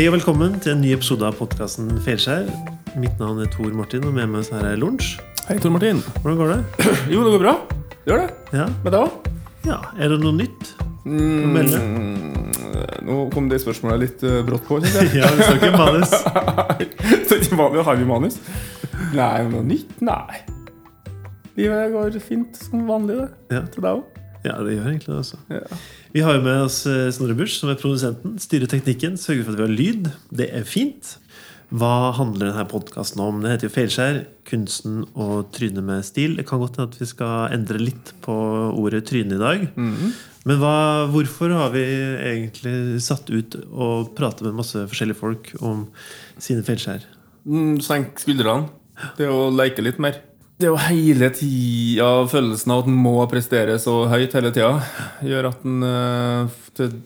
Hei og velkommen til en ny episode av podkasten Felskjær. Mitt navn er Tor Martin, og med meg her er Lunsj. Hei, Tor Martin. Hvordan går det? Jo, det går bra. Det gjør det. Ja. Med deg òg? ja. Er det noe nytt? Mm, melde? nå kom det spørsmålet litt uh, brått på. Ja, vi så ikke manus. Så manus. Har vi manus? Nei, noe nytt? Nei. Livet går fint som vanlig, det. Ja. Til deg òg? Ja, det gjør egentlig det også. Ja. Vi har jo med oss eh, Snorre Busch, som er produsenten. Styrer teknikken, sørger for at vi har lyd. Det er fint. Hva handler denne podkasten om? Det heter jo Feilskjær. Kunsten å tryne med stil. Det kan godt hende at vi skal endre litt på ordet tryne i dag. Mhm. Men hva, hvorfor har vi egentlig satt ut og prate med masse forskjellige folk om sine feilskjær? Mm, Senk skuldrene. Det å leke litt mer. Det å hele tida følelsen av at en må prestere så høyt hele tida, gjør at en eh,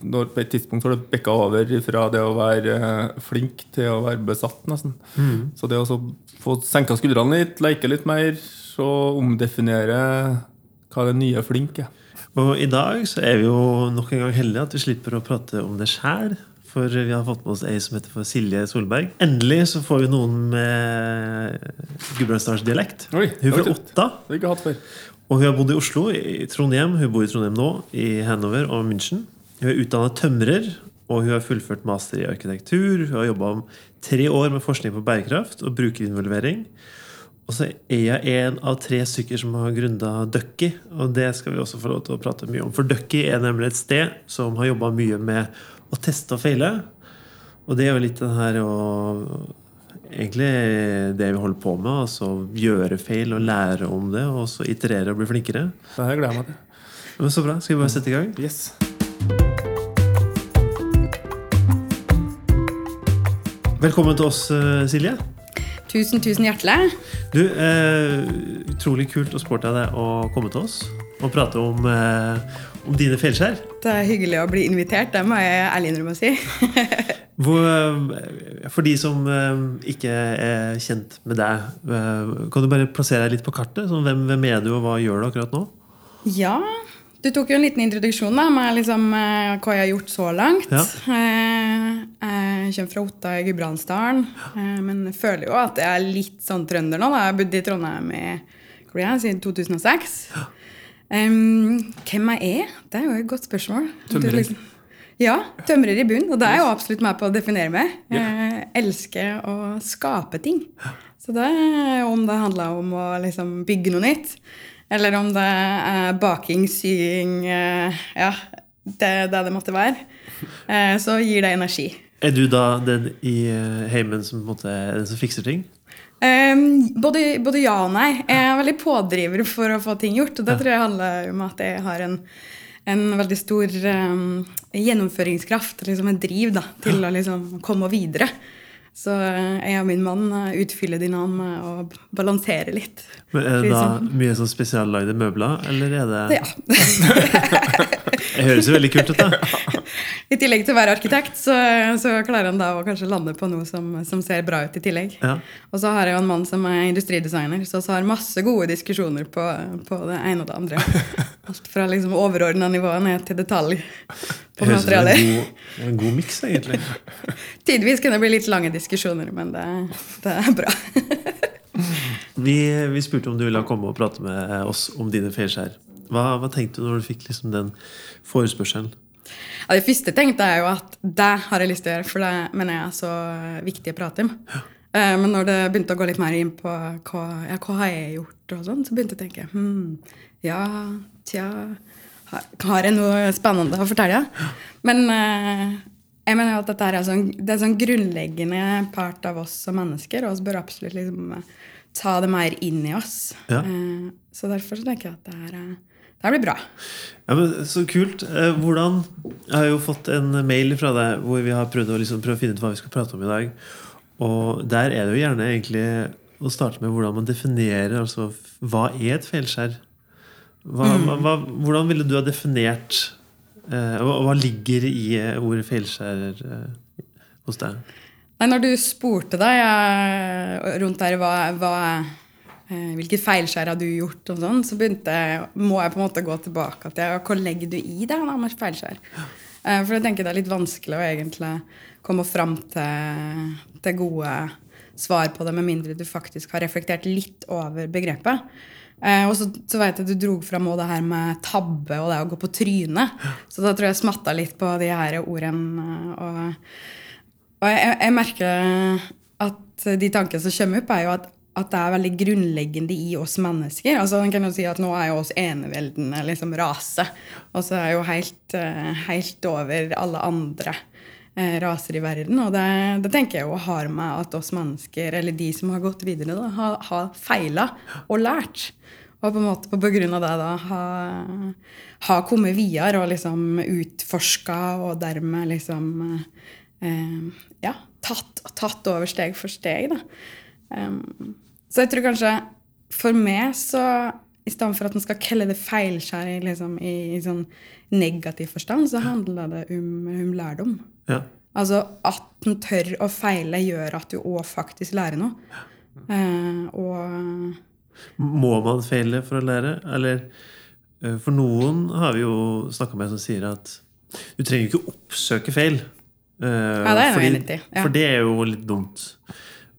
når på et tidspunkt har det bikka over fra det å være eh, flink til å være besatt, nesten. Så det å få senka skuldrene litt, leke litt mer, så omdefinere hva det nye flink er. Og i dag så er vi jo nok en gang heldige at vi slipper å prate om det sjæl. For vi har fått med oss ei som heter for Silje Solberg. Endelig så får vi noen med gudbrandsdalsdialekt. Hun er fra det Otta. Og hun har bodd i Oslo, i Trondheim. Hun bor i Trondheim nå, i Hanover og München. Hun er utdanna tømrer, og hun har fullført master i arkitektur. Hun har jobba tre år med forskning på bærekraft og brukerinvolvering. Og så er jeg en av tre stykker som har grunda Ducky, og det skal vi også få lov til å prate mye om. For Ducky er nemlig et sted som har jobba mye med å teste og feile. Og det er jo litt den her å Egentlig det vi holder på med. Altså gjøre feil og lære om det, og så iterere og bli flinkere. Det her gleder jeg meg til. Men Så bra. Skal vi bare sette i gang? Yes. Velkommen til oss, eh, Silje. Tusen, tusen hjertelig. Du, eh, Utrolig kult og sporty av deg å komme til oss og prate om, eh, om dine feilskjær. Det er hyggelig å bli invitert, det må jeg ærlig innrømme å si. Eh, For de som eh, ikke er kjent med deg, eh, kan du bare plassere deg litt på kartet? Sånn, hvem, hvem er du, og hva gjør du akkurat nå? Ja, du tok jo en liten introduksjon da, med liksom, hva jeg har gjort så langt. Ja. Jeg kommer fra Otta i Gudbrandsdalen, men jeg føler jo at jeg er litt sånn trønder nå. Da. Jeg har bodd i Trondheim i, siden 2006. Em, hvem jeg er? Det er jo et godt spørsmål. Tømrer. Liksom- Ja, tømrer i bunn. Og det er jo absolutt meg på å definere meg. Jeg elsker å skape ting. Så det om det handler om å liksom bygge noe nytt, eller om det er baking, sying eh, Ja, det det det måtte være. Eh, Så gir det energi. Er du da den i eh, heimen som måte den som fikser ting? Um, både, både ja og nei. Jeg er veldig pådriver for å få ting gjort. Og det tror jeg handler om at jeg har en, en veldig stor um, gjennomføringskraft, liksom en driv, da, til å liksom komme videre. Så uh, jeg og min mann uh, utfyller hverandre med å balansere litt. Men Er det da Liksom. mye sånn spesiallagde møbler, eller er det Ja. Det høres jo veldig kult ut, da. I tillegg til å være arkitekt, så, så klarer han da å kanskje lande på noe som, som ser bra ut i tillegg. Ja. Og så har jeg jo en mann som er industridesigner, så vi har masse gode diskusjoner på, på det ene og det andre. Alt fra liksom overordna nivå ned til detalj på Det høres ut som en god, god miks, egentlig. Tidvis kan det bli litt lange diskusjoner, men det, det er bra. Vi, vi spurte om du ville komme og prate med oss om dine feilskjær. Hva, hva tenkte du når du fikk liksom den forespørselen? Ja, det første tenkte jeg jo at det har jeg lyst til å gjøre, for det mener jeg er så viktig å prate om. Ja. Men når det begynte å gå litt mer inn på hva, ja, hva har jeg gjort, og sånn, så begynte jeg å tenke hm, ja, tja har, jeg noe spennende å fortelle? Men eh, jeg mener jo at dette er sånn, det er en sånn grunnleggende part av oss som mennesker, og vi bør absolutt liksom eh, ta det mer inn i oss. Ja. Eh, Så derfor så tenker jeg at det her, det her blir bra. Ja, men Så kult. Hvordan Jeg har jo fått en mail fra deg hvor vi har prøvd å liksom prøve å finne ut hva vi skal prate om i dag. Og der er det jo gjerne egentlig å starte med hvordan man definerer altså, Hva er et feilskjær? Hva, hva, hvordan ville du ha definert eh, hva, hva ligger i eh, ordet feilskjærer eh, hos deg? Nei, når du spurte deg eh, rundt der hva, eh, hvilke feilskjær har du gjort, og sånn, så jeg, må jeg på en måte gå tilbake til hva legger du i det da, med feilskjær. Eh, for jeg tenker det er litt vanskelig å egentlig komme fram til, til gode svar på det, med mindre du faktisk har reflektert litt over begrepet. Eh, og så, så vet jeg at du dro fram det her med tabbe og det å gå på trynet. Så da tror jeg smatta litt på de her ordene. Og, og jeg, jeg merker at de tankene som kommer opp, er jo at at det er veldig grunnleggende i oss mennesker. Altså, man kan jo si at Nå er jo oss eneveldende liksom, rase, og så er jo helt, eh, helt over alle andre raser i verden. Og det, det, tenker jeg jo har med at oss mennesker, eller de som har gått videre, da, har, har feila og lært. Og på en måte på grunn av det da har ha kommet videre og liksom utforska og dermed liksom eh, ja, tatt, tatt, over steg for steg. da. Um, så jeg tror kanskje for meg så i stedet for at en skal kalle det feilskjær liksom, i, i, sånn negativ forstand, så handler det om, om lærdom. Ja. Altså at en tør å feile, gjør at du òg faktisk lærer noe. Eh, og Må man feile for å lære? Eller uh, For noen har vi jo snakka med som sier at du trenger ikke oppsøke feil. Eh, ja, det er fordi, i. Ja. For det er jo litt dumt.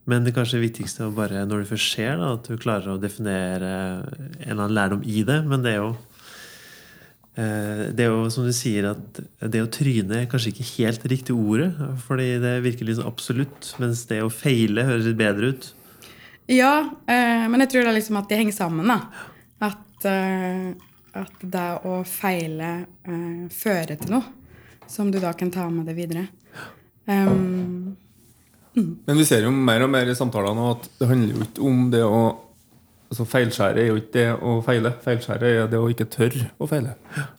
Men det kanskje viktigste er bare når det først skjer, da, at du klarer å definere en eller annen lærdom i det. Men det er jo eh, det er jo som du sier, at det å tryne er kanskje ikke helt riktig ordet. Fordi det virker litt sånn absolutt, mens det å feile høres litt bedre ut. Ja, eh, men jeg tror det er liksom at de henger sammen. da. At, eh, at det å feile fører til noe som du da kan ta med deg videre. Um, Mm. Men vi ser jo mer og mer i samtalene at det handler jo ikke om det å altså Feilskjæret er jo ikke det å feile. Feilskjæret er det å ikke tørre å feile.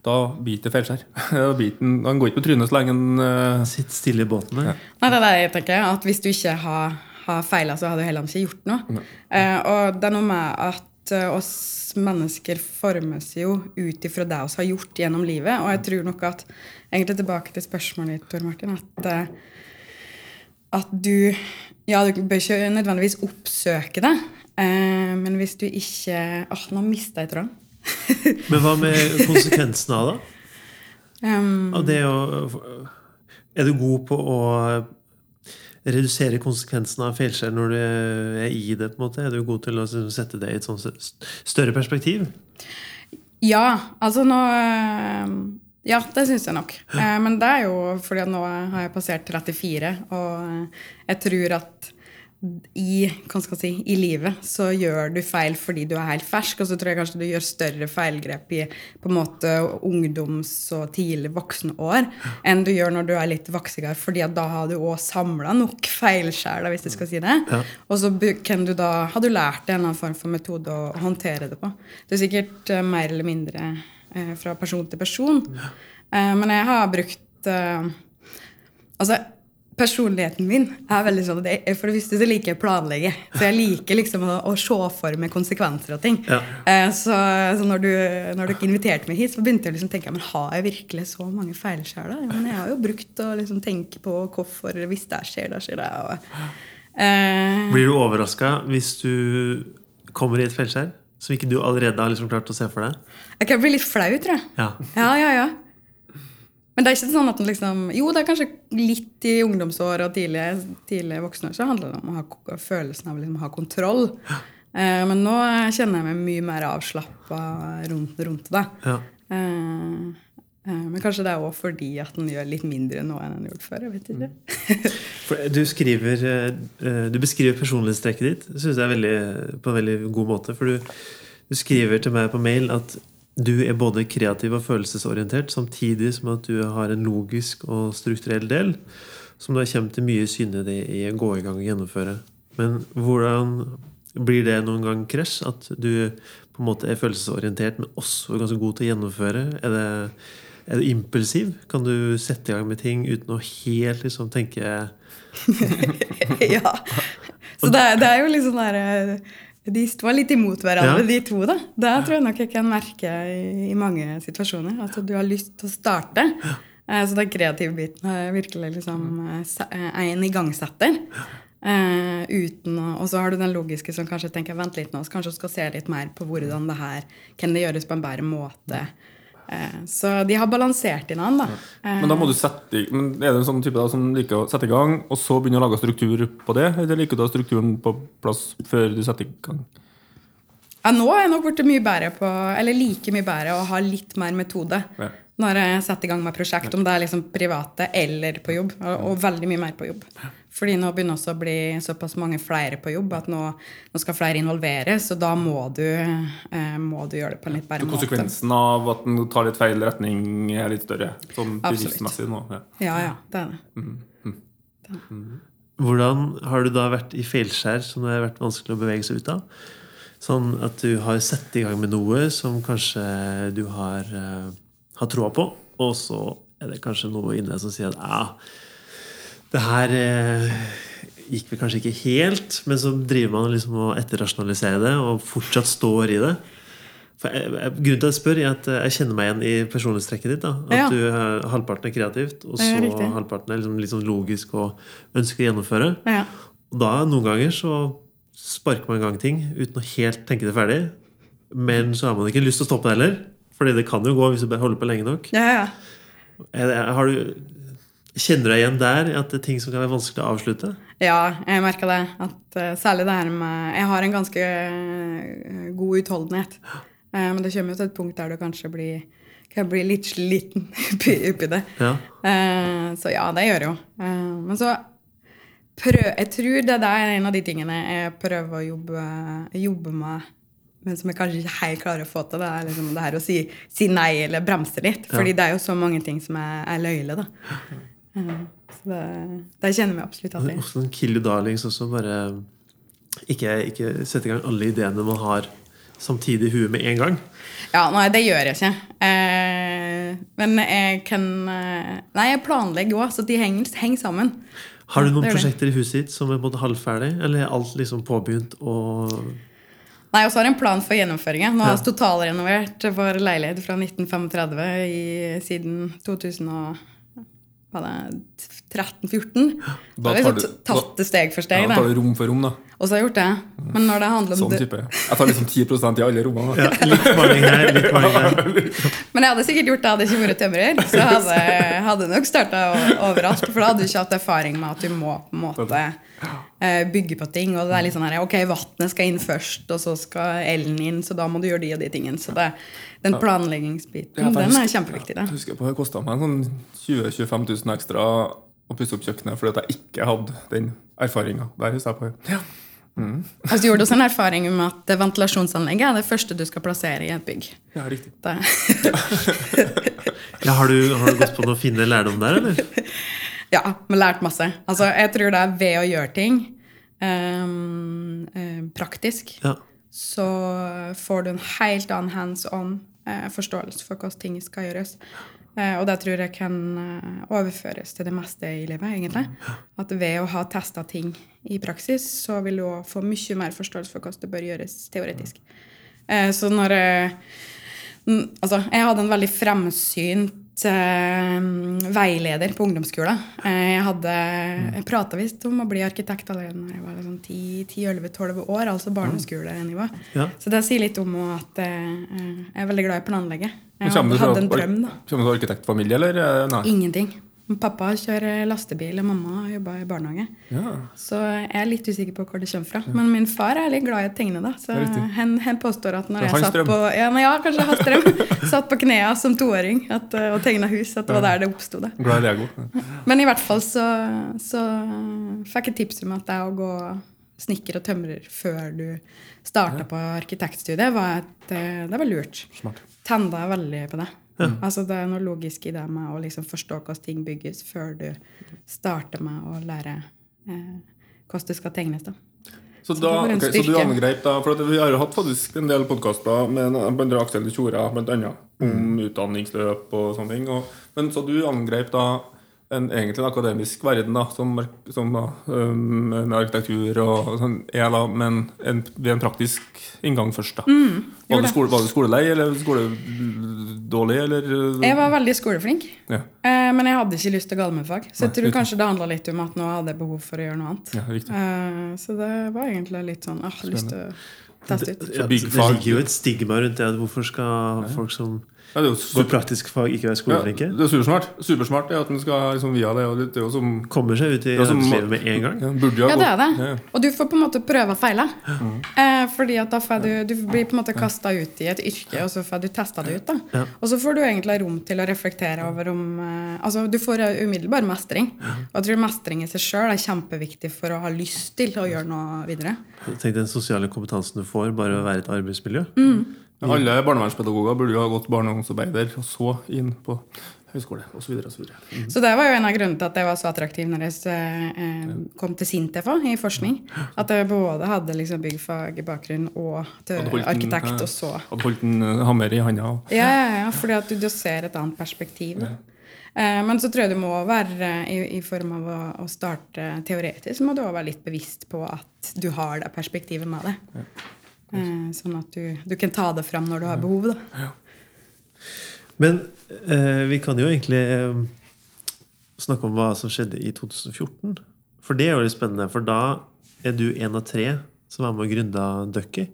Da biter det feilskjær. Han går ikke på trynet så lenge han uh... Sitter stille i båten. Ja. Nei, det er det jeg tenker. At hvis du ikke har, har feila, så har du heller ikke gjort noe. Uh, og det er noe med at uh, oss mennesker formes jo ut ifra det vi har gjort gjennom livet. Og jeg tror nok at Egentlig tilbake til spørsmålet ditt, Tor Martin. at at du Ja, du bør ikke nødvendigvis oppsøke det, eh, men hvis du ikke Åh, nå mista jeg tråden. men hva med konsekvensene av det? Um, av det å Er du god på å redusere konsekvensene av feilskjær når du er i det? på en måte? Er du god til å sette det i et sånt større perspektiv? Ja. Altså nå ja, det syns jeg nok. Eh, men det er jo fordi at nå har jeg passert 34, og eh, jeg tror at i, si, i livet så gjør du feil fordi du er helt fersk, og så tror jeg kanskje du gjør større feilgrep i på en måte ungdoms- og tidlig voksenår enn du gjør når du er litt voksigere, fordi da har du òg samla nok feilskjær, hvis du skal si det. Ja. Og så kan du da, har du lært en eller annen form for metode å håndtere det på. Det er sikkert uh, mer eller mindre uh, fra person til person. Ja. Men jeg har brukt Altså, personligheten min er veldig sånn For det første så liker jeg å planlegge. Så jeg liker liksom å, å se for meg konsekvenser og ting. Ja. Eh, så, så, når, du, når dere inviterte meg hit, så begynte jeg å liksom tenke men har jeg virkelig så mange feilskjær. da? Men jeg har jo brukt å liksom tenke på hvorfor hvis det skjer, da skjer det. Og, eh. Blir du overraska hvis du kommer i et feilskjær? Som ikke du allerede har liksom klart å se for deg? Jeg kan bli litt flau, tror jeg. Ja. ja, ja, ja. Men det er ikke sånn at liksom, Jo, det er kanskje litt i ungdomsår og tidlige, tidlige voksne så handler det om å ha følelsen av liksom, å ha kontroll. Ja. Eh, men nå kjenner jeg meg mye mer avslappa rundt, rundt det. Ja. Eh, eh, men kanskje det er òg fordi at den gjør litt mindre nå enn den gjort før. jeg vet ikke. du, skriver, eh, du beskriver personlighetstrekket ditt synes jeg veldig, på en veldig god måte. For du, du skriver til meg på mail at du er både kreativ og følelsesorientert, samtidig som at du har en logisk og strukturell del som du har kommet til mye syne i å gå i gang og gjennomføre. Men hvordan blir det noen gang krasj? At du på en måte er følelsesorientert, men også ganske god til å gjennomføre? Er, det, er det impulsiv? Kan du sette i gang med ting uten å helt liksom tenke Ja. Så det, det, er jo liksom der de står litt imot hverandre, ja. de to. da. Det tror jeg nok jeg kan merke i, i mange situasjoner. At du har lyst til å starte. Ja. Eh, så den kreative biten er virkelig liksom eh, eh, en igangsetter. Eh, uten å, og så har du den logiske som kanskje tenker vent litt nå, så kanskje du skal se litt mer på hvordan det her kan det gjøres på en bedre måte. Eh, så de har balansert inn han, da. Eh, Men da må du sette men Er det en sånn type da som liker å sette i gang, og så begynne å lage struktur på det? Eller liker du å ha strukturen på plass før du setter i gang? Ja, nå er jeg nok blitt mye bedre på, eller like mye bedre å ha litt mer metode Ja. når jeg setter i gang med prosjekt, om det er liksom private eller på jobb. Og, og veldig mye mer på jobb. Fordi nå begynner også å bli såpass mange flere på jobb at nå, nå skal flere involveres, og da må du, eh, må du gjøre det på en litt bedre måte. konsekvensen av at den tar litt feil retning, er litt større? Sånn bedriftsmessig nå? Ja. Ja, ja, det er det. Hvordan har du da vært i feilskjær som det har vært vanskelig å bevege seg ut av? Sånn at du har satt i gang med noe som kanskje du har, uh, har troa på, og så er det kanskje noe inne som sier at ja, det her eh, gikk vel kanskje ikke helt, men så driver man liksom og etterrasjonaliserer det og fortsatt står i det. For jeg, jeg, grunnen til at jeg spør, er at jeg kjenner meg igjen i personlighetstrekket ditt. da At Ja. du halvparten er kreativt, og så er halvparten er liksom, litt sånn logisk og ønsker å gjennomføre. Ja. Og da noen ganger så sparker man i gang ting uten å helt tenke det ferdig. Men så har man ikke lyst til å stoppe det heller. Fordi det kan jo gå hvis du holder på lenge nok. Ja, ja. Er det, har du, kjenner du deg igjen der? At det er ting som kan være vanskelig å avslutte? Ja, jeg merka det. At eh, særlig det her med Jeg har en ganske eh, god utholdenhet. Eh, men det kommer jo til et punkt der du kanskje blir, kan bli litt sliten oppi det. Ja. Så ja, det gjør jeg jo. Men så prøv, Jeg tror det der er en av de tingene jeg prøver å jobbe, jobbe med, men som jeg kanskje ikke helt klarer å få til. Det er liksom det her å si, si nei eller bremse litt. Fordi det er jo så mange ting som er, er løyle, da. Eh, så det, det kjenner vi absolutt er. Ofte en kill your darlings også. Bare ikke, ikke sette i gang alle ideene man har samtidig i huet med en gang. Ja, nei, det gjør jeg ikke. Eh, men jeg kan eh, Nei, jeg planlegger òg, så de henger, henger sammen. Har du noen prosjekter i huset ditt som er både halvferdig, eller er alt liksom påbegynt og Nei, og så har jeg en plan for gjennomføringa. Nå har jeg totalrenovert vår leilighet fra 1935 i, siden 2000 og hva er det, 13-14. Da Da har vi så tatt det steg for Ja, steg. da tar du rom for rom, da. Og så har jeg gjort det. Men når det handler om Sånn type. Jeg tar liksom 10 i alle rommene. ja, Litt maling her, litt maling her. Men jeg hadde sikkert gjort det hadde ikke vært tømrer. Så jeg hadde, hadde nok starta overalt. For da hadde du ikke hatt erfaring med at du må på en måte eh, bygge på ting. Og det er litt sånn her, ok, vannet skal inn først, og så skal elen inn, så da må du gjøre de og de tingene. Så det, den planleggingsbiten, Ja, den er kjempeviktig. Det. Jeg husker på Det kosta meg sånn 20 000-25 000 ekstra å pusse opp kjøkkenet fordi at jeg ikke hadde den erfaringa. Der husker jeg på. Ja. Altså, du gjorde også en erfaring med at ventilasjonsanlegget er det første du skal plassere i et bygg. ja, riktig. Ja, har, du, har du gått på noen finne lærdom der, eller? ja, men lært masse. Altså, jeg tror det er ved å gjøre ting um, eh, praktisk. Ja. så får du en helt annen hands on eh, forståelse for hvordan ting skal gjøres. Eh, og det tror jeg kan eh, overføres til det meste i livet, egentlig. At ved å ha testa ting i praksis, så vil du få mye mer forståelse for hvordan det bør gjøres teoretisk. Eh, så når jeg Altså, jeg hadde en veldig fremsynt veileder på ungdomsskolen. Eh, jeg hadde, prata visst om å bli arkitekt allerede når jeg var liksom 10-11-12 år, altså barneskolenivå. Ja. Så det sier litt om at eh, jeg er veldig glad i å planlegge. Jeg hadde, en drøm, da. Kommer du fra arkitektfamilie, eller? eh, Nei. Ingenting. Pappa kjører lastebil, og mamma jobber i barnehage. Ja. Så jeg er litt usikker på hvor det kommer fra. Men min far er litt glad i å tegne, da. Så hen, hen, påstår at når jeg satt på Ja, men ja kanskje hans satt på knea som toåring at, uh, og tegna hus, at det var der det oppsto. Glad i Lego. Men i hvert fall så, så fikk jeg tips om at det å gå snekker og tømrer før du starta på arkitektstudiet, var et, eh, det var lurt. Smart. Tenda veldig på det. Altså Det er noe logisk i det med å liksom forstå hvordan ting bygges, før du starter med å lære eh, hvordan det skal tegnes. da. Så, da, en så du angrep da For at vi har jo hatt faktisk en del podkaster med bl.a. Aksel Tjora blant annet, om Mm. utdanningsløp og sånne ting. Og, men så du angrep da en, egentlig en akademisk verden da, som, som da, um, med arkitektur og sånn, er da, men en, ved en praktisk inngang først. da. var, Mm, var, du skole, var du skolelei eller skoledårlig, eller? Jeg var veldig skoleflink, Ja, eh, men jeg hadde ikke lyst til galmefag. Så jeg Nei, tror riktig. kanskje det handla litt om at nå hadde jeg behov for å gjøre noe annet. ja. Eh, så det var egentlig litt sånn ah, lyst til å teste ut. Ja, big det ligger jo et stigma rundt det. Hvorfor skal folk som Ja, det er jo super, praktiske fag ikke være ja, det er supersmart. Supersmart er at en skal liksom via det. Og det er jo som Kommer seg ut i arbeidslivet med en gang? ja, burde jo Ja, det er det. Ja, ja. Og du får på en måte prøve og feile. Eh, fordi at da får du, du blir på en måte kasta ut i et yrke, og så får du testa det ut. da. Ja. Og så får du egentlig rom til å reflektere over om eh, Altså, du får eh, umiddelbar mestring. Og jeg tror mestring i seg sjøl er kjempeviktig for å ha lyst til å gjøre noe videre. Tenk den sosiale kompetansen du får bare å være i et arbeidsmiljø. Mm. Men Alle barnevernspedagoger burde jo ha gått barne- og ungdomsarbeider, og så inn på høyskole osv. osv. Så det var jo en av grunnene til at jeg var så attraktiv når jeg eh, kom til Sintef i forskning. At jeg både hadde liksom byggfag i bakgrunnen og arkitekt, og så Hadde holdt en eh, hammer i handa. og- Ja, ja, ja fordi at du, ser et annet perspektiv. Ja. Eh, men så tror jeg du må være, eh, i, i form av å, å starte teoretisk, så må du også være litt bevisst på at du har det perspektivet med deg. Eh, sånn at du, du kan ta det fram når du har behov. da. Men eh, vi kan jo egentlig eh, snakke om hva som skjedde i 2014. For det er jo litt spennende, for da er du en av tre som er med og grunda Ducky.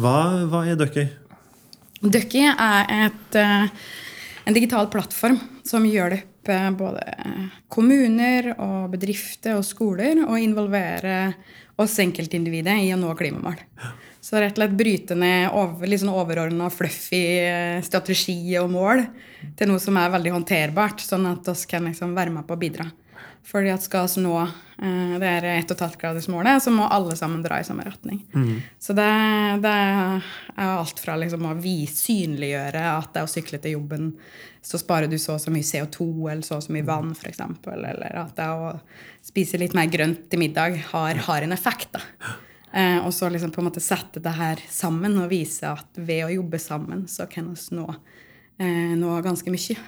Hva, hva er Ducky? Ducky er et, eh, en digital plattform som hjelper både kommuner og bedrifter og skoler å involvere oss enkeltindividet i å nå klimamål. Så rett og slett bryte ned over, litt sånn overordna fluffy eh, strategi og mål til noe som er veldig håndterbart, sånn at vi kan liksom være med på å bidra. Fordi at skal vi nå eh, det er 1,5-gradersmålet, så må alle sammen dra i samme retning. Så det, det er alt fra liksom å synliggjøre at det er å sykle til jobben, så sparer du så og så mye CO2 eller så og så mye vann, f.eks. Eller at det å spise litt mer grønt til middag har, har en effekt. da. Eh, og så liksom på en måte sette det her sammen og vise at ved å jobbe sammen, så kan vi nå, eh, nå ganske mye.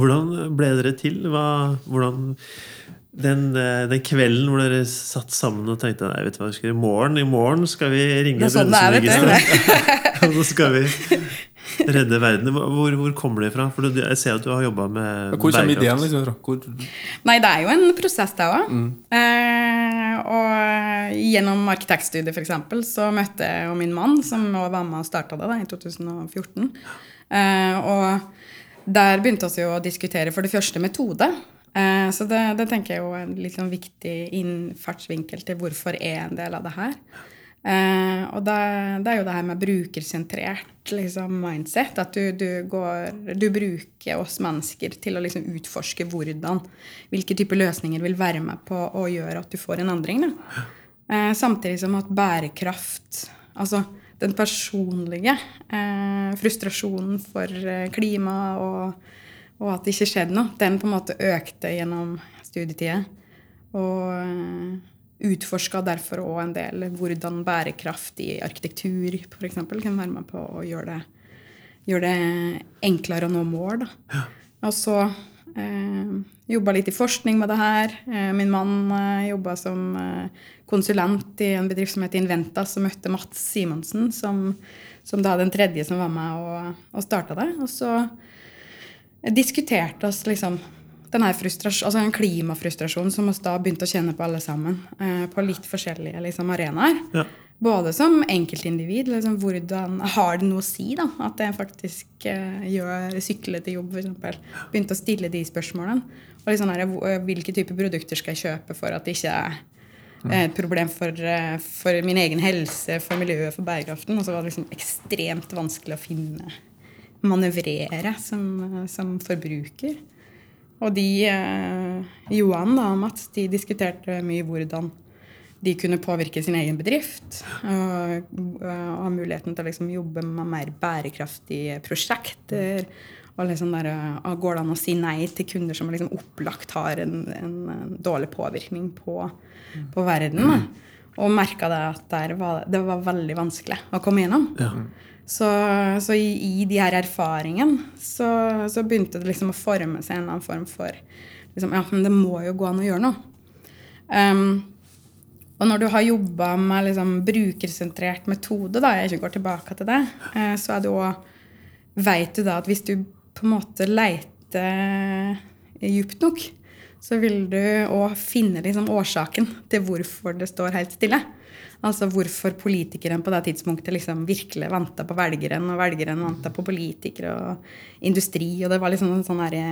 Hvordan ble dere til? Hva, hvordan, den, eh, den kvelden hvor dere satt sammen og tenkte nei, vet du hva, i morgen I morgen skal vi ringe er sånn. Og så skal vi redde verden. Hvor, hvor kommer det fra? For jeg ser at du har jobba med Hvor kommer ideen? liksom fra? Hvor, Nei, det er jo en prosess, det òg. Eh, og gjennom arkitektstudiet, f.eks., så møtte jeg jo min mann, som også var med og starta det da, i 2014. Eh, og der begynte vi å diskutere for det første metode. Eh, så det, det tenker jeg jo er en litt sånn viktig innfartsvinkel til hvorfor er en del av det her. Eh, og det, det er jo det her med brukersentrert liksom, mindset. At du, du, går, du bruker oss mennesker til å liksom utforske hvordan, hvilke typer løsninger vil være med på å gjøre at du får en endring. Eh, samtidig som at bærekraft Altså den personlige eh, frustrasjonen for eh, klima og, og at det ikke skjedde noe, den på en måte økte gjennom studietida. Og eh, utforska derfor òg en del hvordan bærekraft i arkitektur eksempel, kan være med på å gjøre det, gjøre det enklere å nå mål. Da. Og så eh, jobba litt i forskning med det her. Eh, min mann eh, jobba som eh, konsulent i en bedrift som heter Inventa, som møtte Mats Simonsen, som, som da den tredje som var med og, og starta det. Og så diskuterte oss liksom den her altså en klimafrustrasjon som vi da begynte å kjenne på alle sammen. Eh, på litt forskjellige liksom, arenaer. Ja. Både som enkeltindivid. Liksom, hvordan Har det noe å si da, at jeg faktisk eh, gjør sykle til jobb, f.eks.? Begynte å stille de spørsmålene. Og liksom her, hvilke typer produkter skal jeg kjøpe for at det ikke er eh, et problem for, eh, for min egen helse, for miljøet, for bærekraften. Og så var det liksom ekstremt vanskelig å finne manøvrere som, eh, som forbruker. Og de, eh, Johan da, og Mats, de diskuterte mye hvordan de kunne påvirke sin egen bedrift. Og, og ha muligheten til å liksom jobbe med mer bærekraftige prosjekter. Og liksom der, og Går det an å si nei til kunder som liksom opplagt har en, en, en dårlig påvirkning på, på verden? Da. Og merka det at der var, det var veldig vanskelig å komme gjennom. Ja. Så, så i, i de her erfaringene så, så begynte det liksom å forme seg en eller annen form for liksom, Ja, men det må jo gå an å gjøre noe. Um, og når du har jobba med liksom, brukersentrert metode, da, jeg ikke går tilbake til det, uh, så er det òg Vet du da at hvis du på en måte leiter djupt nok, så vil du òg finne liksom årsaken til hvorfor det står helt stille. Altså hvorfor politikeren på det tidspunktet liksom virkelig venta på velgeren, og velgeren venta på politikere og industri, og det var liksom en sånn herre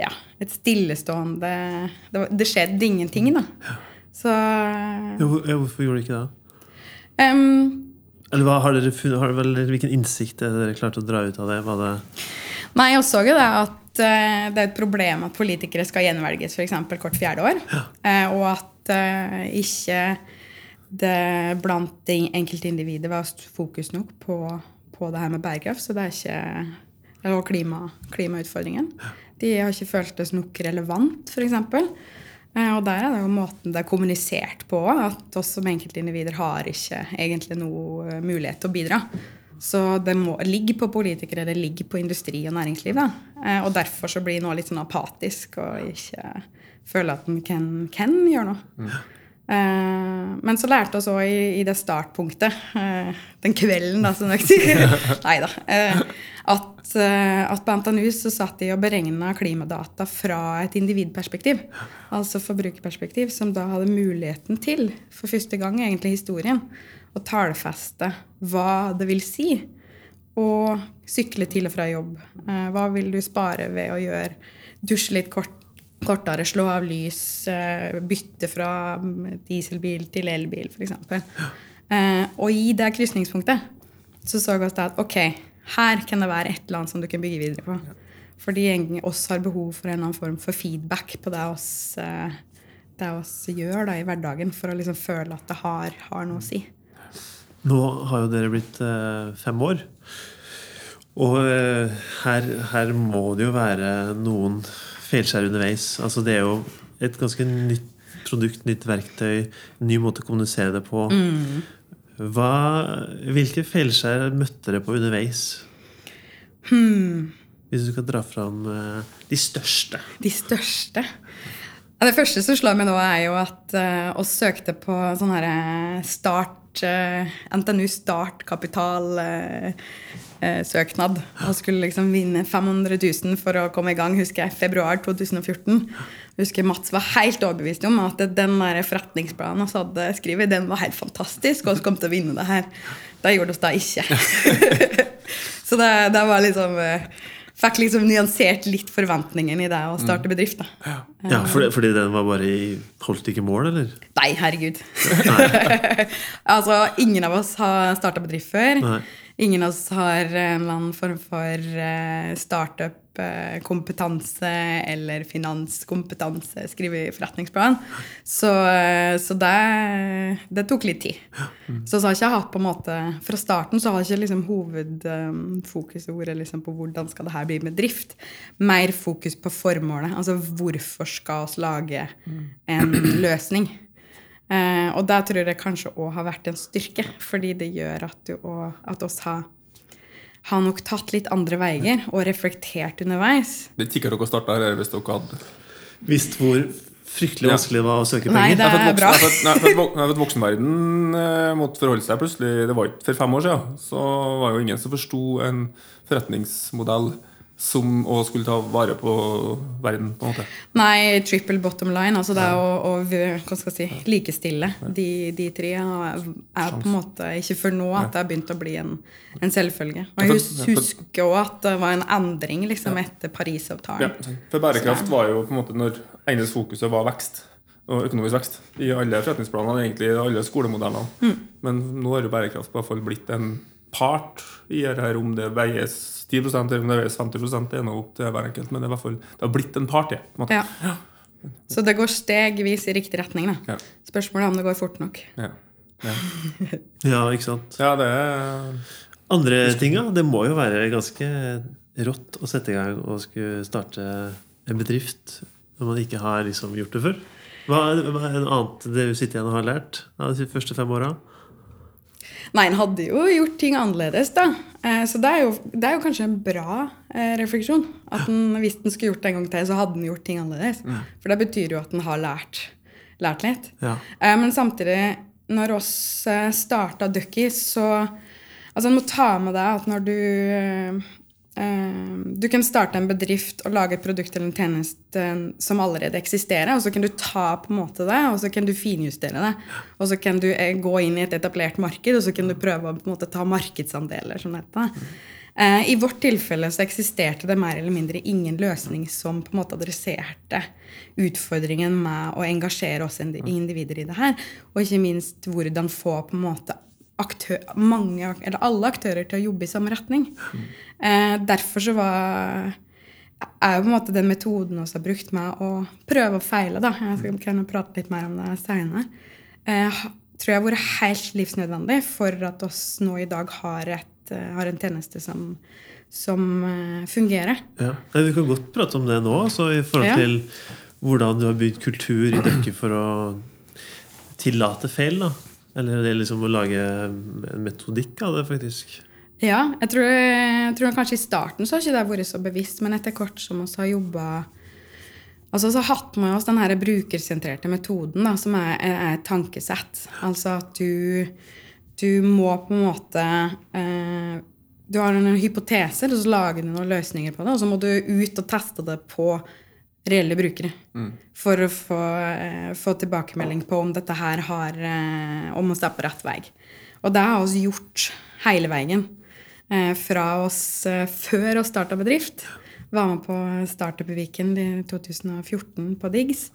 Ja, et stillestående Det, det skjedde ingenting, da. Så Ja, hvor- ja, Hvorfor gjorde de ikke det? Um, Eller hva, har dere har, dere, Hvilken innsikt er dere klart å dra ut av det? Var det Nei, jeg så jo det at eh, det er et problem at politikere skal gjenvelges f.eks. hvert fjerde år. Eh, og at eh, ikke det blant de enkeltindivider var fokus nok på, på det her med bærekraft. Så det er ikke Og klima, klimautfordringen. De har ikke føltes nok relevant, f.eks. Eh, og der er det jo måten det er kommunisert på, at oss som enkeltindivider har ikke egentlig noe eh, mulighet til å bidra. Så det må ligger på politikere, det ligger på industri og næringsliv. Da. Eh, og derfor så blir nå litt sånn apatisk og ikke føler at en kan, kan gjøre noe. Eh, men så lærte vi òg i, i det startpunktet, eh, den kvelden, da, som dere sier Nei da. Eh, at, at på NTNU så satt de og beregna klimadata fra et individperspektiv. Altså forbrukerperspektiv, som da hadde muligheten til, for første gang egentlig i historien, å tallfeste hva det vil si å sykle til og fra jobb. Hva vil du spare ved å gjøre dusje litt kort, kortere, slå av lys, eh, bytte fra dieselbil til elbil, f.eks. Eh, og i det krysningspunktet så så vi at ok, her kan det være et eller annet som du kan bygge videre på. Fordi egentlig oss har behov for en eller annen form for feedback på det oss, eh, det oss gjør da, i hverdagen, for å liksom føle at det har, har noe å si. Nå har jo dere blitt fem år. Og her, her må det jo være noen feilskjær underveis. Altså Det er jo et ganske nytt produkt, nytt verktøy, ny måte å kommunisere det på. Hva, hvilke feilskjær møtte dere på underveis? Hvis du skal dra fram eh, de største. De største. Ja, det første som slår meg nå, er jo at uh, oss søkte på sånn her eh, start uh, NTNU startkapitalsøknad. og skulle liksom vinne 500 000 for å komme i gang, husker jeg, februar 2014. Husker Mats var helt overbevist om at den der forretningsplanen vi hadde skrevet, den var helt fantastisk, og vi kom til å vinne det her. Det gjorde vi da ikke. Så det, det var liksom eh, Fikk liksom nyansert litt forventningen i det å starte bedrift. da. Ja, fordi, fordi den var bare i Holdt ikke mål, eller? Nei, herregud. altså, ingen av oss har starta bedrift før. Nei. Ingen av oss har en eller annen form for eh, startup-kompetanse eller finanskompetanse, skrive i forretningsplan. Så, så det, det tok litt tid. Så så har ikke jeg hatt på en måte Fra starten så har jeg ikke liksom hovedfokuset vært liksom på hvordan skal det her bli med drift. Mer fokus på formålet. Altså hvorfor skal vi lage en løsning? Eh, og det tror jeg kanskje òg har vært en styrke, fordi det gjør at, du også, at oss har, har nok tatt litt andre veier og reflektert underveis. Det er sikkert dere starta her hvis dere hadde Visst hvor fryktelig vanskelig det var å søke penger? Nei, det- er bra. jeg har nei, for voksenverden eh, måtte forholde seg plutselig Det var ikke for fem år siden. Så var jo ingen som forsto en forretningsmodell som å skulle ta vare på verden. på en måte Nei, triple bottom line, altså det å, å jeg si, likestille de, de tre, er er på en måte ikke før nå at det har begynt å bli en, en selvfølge. Og jeg husker òg at det var en endring liksom etter ja, Parisavtalen. For bærekraft var jo på en måte når eneste fokuset var vekst. Og økonomisk vekst. I alle forretningsplanene, egentlig i alle skolemodellene. Men nå har jo bærekraft på hvert fall blitt en part i dette her. Om det veies 10% eller om det veies 50 det er nå opp til hver enkelt. Men det, er hvert fall, det har blitt en part. Ja, på en måte. Ja. Så det går stegvis i riktig retning. da. Ja. Spørsmålet er om det går fort nok. Ja. Ja. Ja, ikke sant? ja, det er Andre ting, da? Det må jo være ganske rått å sette i gang og skulle starte en bedrift når man ikke har liksom gjort det før. Hva er, hva er noe annet det du sitter igjen og har lært av de første fem åra? Nei, en hadde jo gjort ting annerledes, da. Eh, Så det er jo, det er jo kanskje en bra eh, refleksjon. At den, hvis den skulle gjort det en gang til, så hadde den gjort ting annerledes. For det betyr jo at den har lært, lært litt. Ja. Eh, Men samtidig, når oss starta Ducky, så Altså, en må ta med deg at når du Du kan starte en bedrift og lage et produkt eller en tjeneste som allerede eksisterer, og så kan du ta på en måte det, og så kan du finjustere det. Og så kan du eh, gå inn i et etablert marked, og så kan du prøve å på en måte ta markedsandeler. som dette. Eh, I vårt tilfelle så eksisterte det mer eller mindre ingen løsning som på en måte adresserte utfordringen med å engasjere oss individer i det her, og ikke minst hvordan få på en måte aktør, mange, eller alle aktører til å jobbe i samme retning. Eh, derfor så var er jo på en måte den metoden vi har brukt med å prøve og feile. da, Jeg skal kunne prate litt mer om det senere. Eh, tror jeg har vært helt livsnødvendig for at oss nå i dag har, et, eh, har en tjeneste som, som eh, fungerer. Ja. Vi kan godt prate om det nå, altså, i forhold Ja. til hvordan du har bygd kultur i dere for å tillate feil. da. Eller det liksom å lage en metodikk av det, faktisk. Ja, jeg tror, jeg tror kanskje i starten så har ikke det vært så bevisst, men etter hvert som vi har jobba Altså så hatt med oss den her brukersentrerte metoden, da, som er, er et tankesett. Altså at du, du må på en måte eh, Du har noen hypoteser, og så lager du noen løsninger på det, og så må du ut og teste det på reelle brukere. For å få, eh, få tilbakemelding på om dette her har eh, Om oss er på rett vei. Og det har vi gjort hele veien. Eh, fra oss eh, før vi starta bedrift. Var med på Startup i Viken i 2014 på Diggs.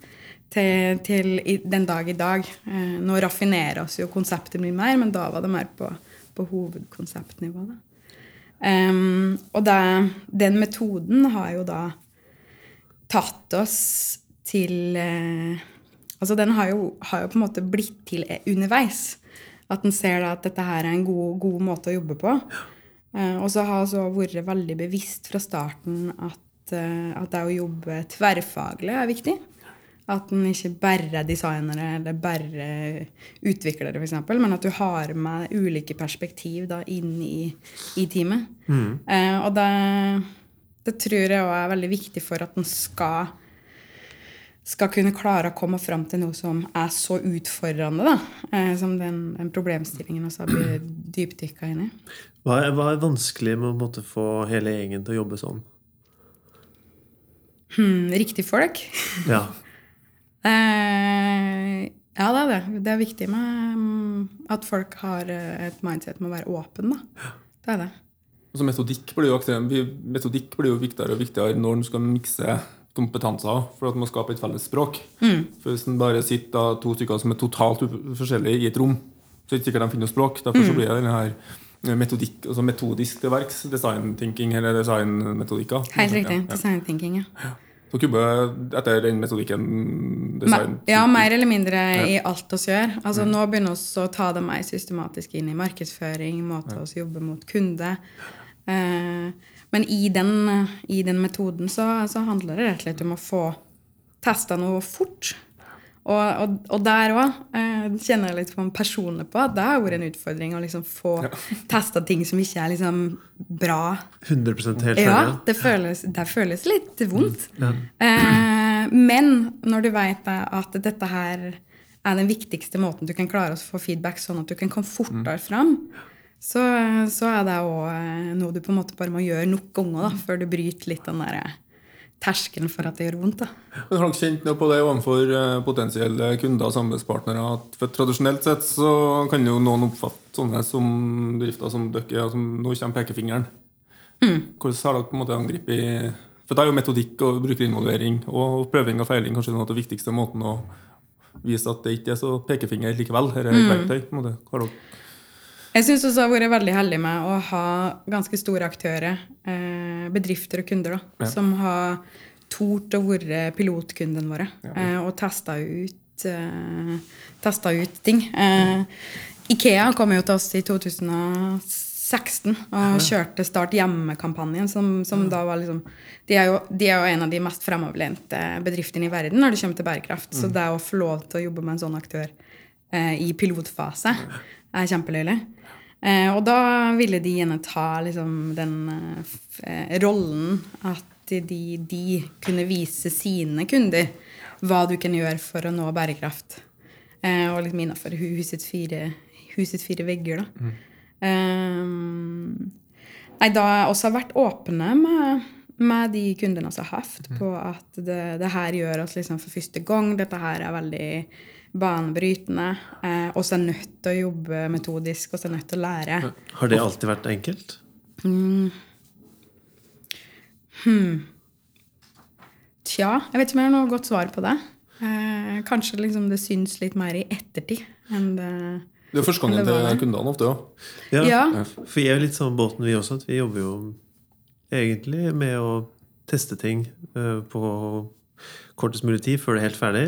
Til, til i, den dag i dag. Eh, nå raffinerer oss jo konseptet mye mer, men da var det mer på, på hovedkonseptnivå. Em, og det, den metoden har jo da tatt oss til eh, Altså den har jo, har jo på en måte blitt til underveis. At en ser da at dette her er en god, god måte å jobbe på. Eh, og så har vi vært veldig bevisst fra starten at, eh, at det å jobbe tverrfaglig er viktig. At en ikke bare er designere eller bare utviklere, f.eks., men at du har med ulike perspektiv da, inn i, i teamet. Eh, og det, det tror jeg også er veldig viktig for at en skal skal kunne klare å komme fram til noe som er så utfordrende da, eh, som den, den problemstillingen vi blitt dypdykka inn i. Hva er, hva er vanskelig med å måtte få hele gjengen til å jobbe sånn? Hmm, riktig folk. Ja. Eh, ja, det er det. Det er viktig med mm, at folk har eh, et mindset med å være åpen. Da. Det er det. Altså metodikk blir jo metodikk blir jo viktigere og viktigere når en skal mikse kompetanser for at man skaper et felles språk. For Hvis en bare sitter to stykker som er totalt forskjellige i et rom, så er det ikke sikkert de finner språk. Derfor så blir det denne her metodikk, altså metodisk til verks. Design thinking eller design-metodikker. Helt riktig. Ja, ja. Så Kubbe, etter den metodikken design Ja, mer eller mindre i alt oss gjør. Altså, Nå begynner vi å ta det mer systematisk inn i markedsføring, måte oss jobbe mot kunde. Eh, men i den, i den metoden så, så handler det rett og slett om å få testa noe fort. Og, og, og der òg eh, kjenner jeg litt på personlig på at det har vært en utfordring å liksom få testa ting som ikke er liksom bra. 100% helt ja, det føles, det føles litt vondt. Eh, men når du vet at dette her er den viktigste måten du kan klare å få feedback, sånn at du kan komme fortere fram, så, så er det òg noe du på en måte bare må gjøre nok ganger da, før du bryter litt den der terskelen for at det gjør vondt. da. Men Har dere kjent noe på det overfor eh, potensielle kunder og samarbeidspartnere? at for Tradisjonelt sett så kan jo noen oppfatte sånne som bedrifter som dere, som nå kommer pekefingeren. Hvordan har dere på en måte angrepet For det er jo metodikk og brukerinvolvering og prøving og feiling kanskje noe av den viktigste måten å vise at det ikke er så pekefinger likevel. Her er et verktøy. en måte. Har dere Jeg syns også jeg har vært veldig heldig med å ha ganske store aktører, eh, bedrifter og kunder, da, Ja. som har tort å være pilotkundene våre eh, og testa ut, eh, testa ut ting. Eh, Ikea kom jo til oss i 2016 og kjørte Start hjemme-kampanjen, som, som da var liksom de er, jo, de er jo en av de mest fremoverlente bedriftene i verden når det kommer til bærekraft. Så det å få lov til å jobbe med en sånn aktør eh, i pilotfase er kjempeløyelig. Eh, og da ville de gjerne ta liksom, den eh, eh, rollen at de, de kunne vise sine kunder hva du kan gjøre for å nå bærekraft. Eh, og liksom innafor husets fire, husets fire vegger, da. Eh, Nei, da har vært åpne med, med de kundene som har hatt, på at det, det her gjør oss liksom for første gang. Dette her er veldig banebrytende. Eh, og så er nødt til å jobbe metodisk, og så er nødt til å lære. Har det alltid vært enkelt? Tja, jeg vet ikke om jeg har noe godt svar på det. Eh, kanskje liksom det syns litt mer i ettertid enn det Det er første gangen Det til kundene ofte òg. Ja. Ja. For jeg er jo litt sånn båten vi også, at vi jobber jo egentlig med å teste ting eh, på kortest mulig tid før det er helt ferdig.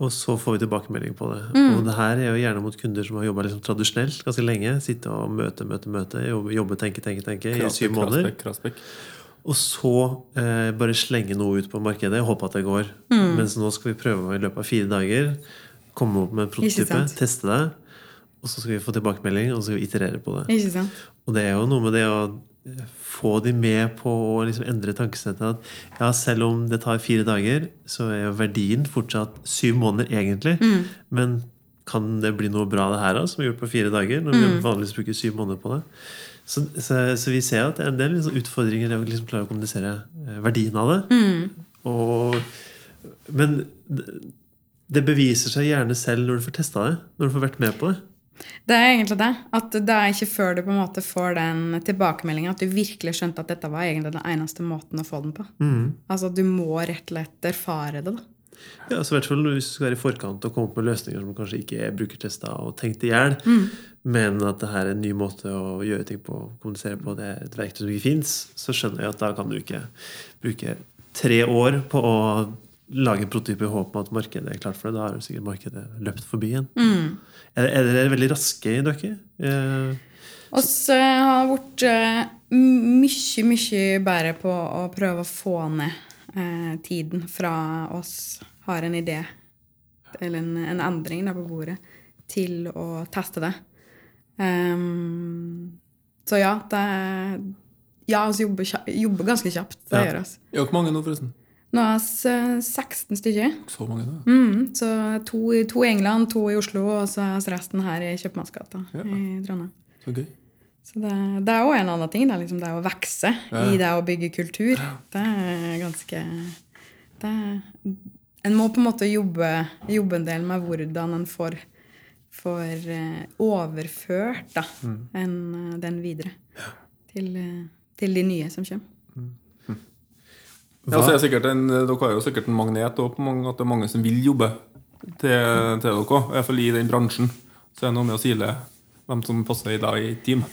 Og så får vi tilbakemelding på det. Og det her er jo gjerne mot kunder som har jobba liksom tradisjonelt ganske lenge. Sitte og møte, møte, møte. Jobbe, tenke, tenke, tenke, tenke i syv måneder. Og så eh, bare slenge noe ut på markedet og håpe at det går. Mens nå skal vi prøve i løpet av fire dager komme opp med en prototype, teste det. Og så skal vi få tilbakemelding, og så skal vi iterere på det. Ikke sant? Og det er jo noe med det å få de med på å liksom endre tankesettet. At ja, selv om det tar fire dager, så er jo verdien fortsatt syv måneder, egentlig. Men kan det bli noe bra det her da, som er gjort på fire dager? Når vi vanligvis bruker syv måneder på det. Så, så, så vi ser at det er en del liksom, utfordringer i å liksom klare å kommunisere eh, verdien av det. Og, men det, det beviser seg gjerne selv når du får testa det. Når du får vært med på det. Det er egentlig det. At det er ikke før du på en måte får den tilbakemeldinga at du virkelig skjønte at dette var egentlig den eneste måten å få den på. Altså Du må rett og slett erfare det. da. Ja, så i hvert fall Hvis du skal være i forkant og komme opp med løsninger som kanskje ikke er brukertesta og tenkt i hjel, men at det her er en ny måte å gjøre ting på, kommunisere på, det er et verktøy som ikke fins, så skjønner jeg at da kan du ikke bruke tre år på å lage en prototyp i håp om at markedet er klart for det. Da har jo sikkert markedet løpt forbi igjen. Er, er dere veldig raske i dere? Eh, oss eh, har vært eh, mye, mye bedre på å prøve å få ned eh, tiden fra oss har en idé eller en, en endring der på bordet, til å teste det. Um, så ja, det Ja, vi jobber, jobber ganske kjapt. Det Ja. gjør oss. Ja, hvor mange nå, forresten? Nå er vi eh, 16 stykker. Så mange, da. Mm, så to, to i England, to i Oslo, og så er resten her i Kjøpmannsgata Ja. i Trondheim. Så gøy. Så det, det er òg en annen ting. Det liksom det å vokse Ja. i det å bygge kultur. Det er ganske det En må på en måte jobbe, jobbe en del med hvordan en får, får eh, overført da, Mm. en, eh, den videre til, eh, til de nye som kommer. Ja, så er sikkert en, dere har jo sikkert en magnet mange, at det er mange som vil jobbe til, til dere. I hvert fall i den bransjen. Så er det noe med å sile hvem som passer i deg i team.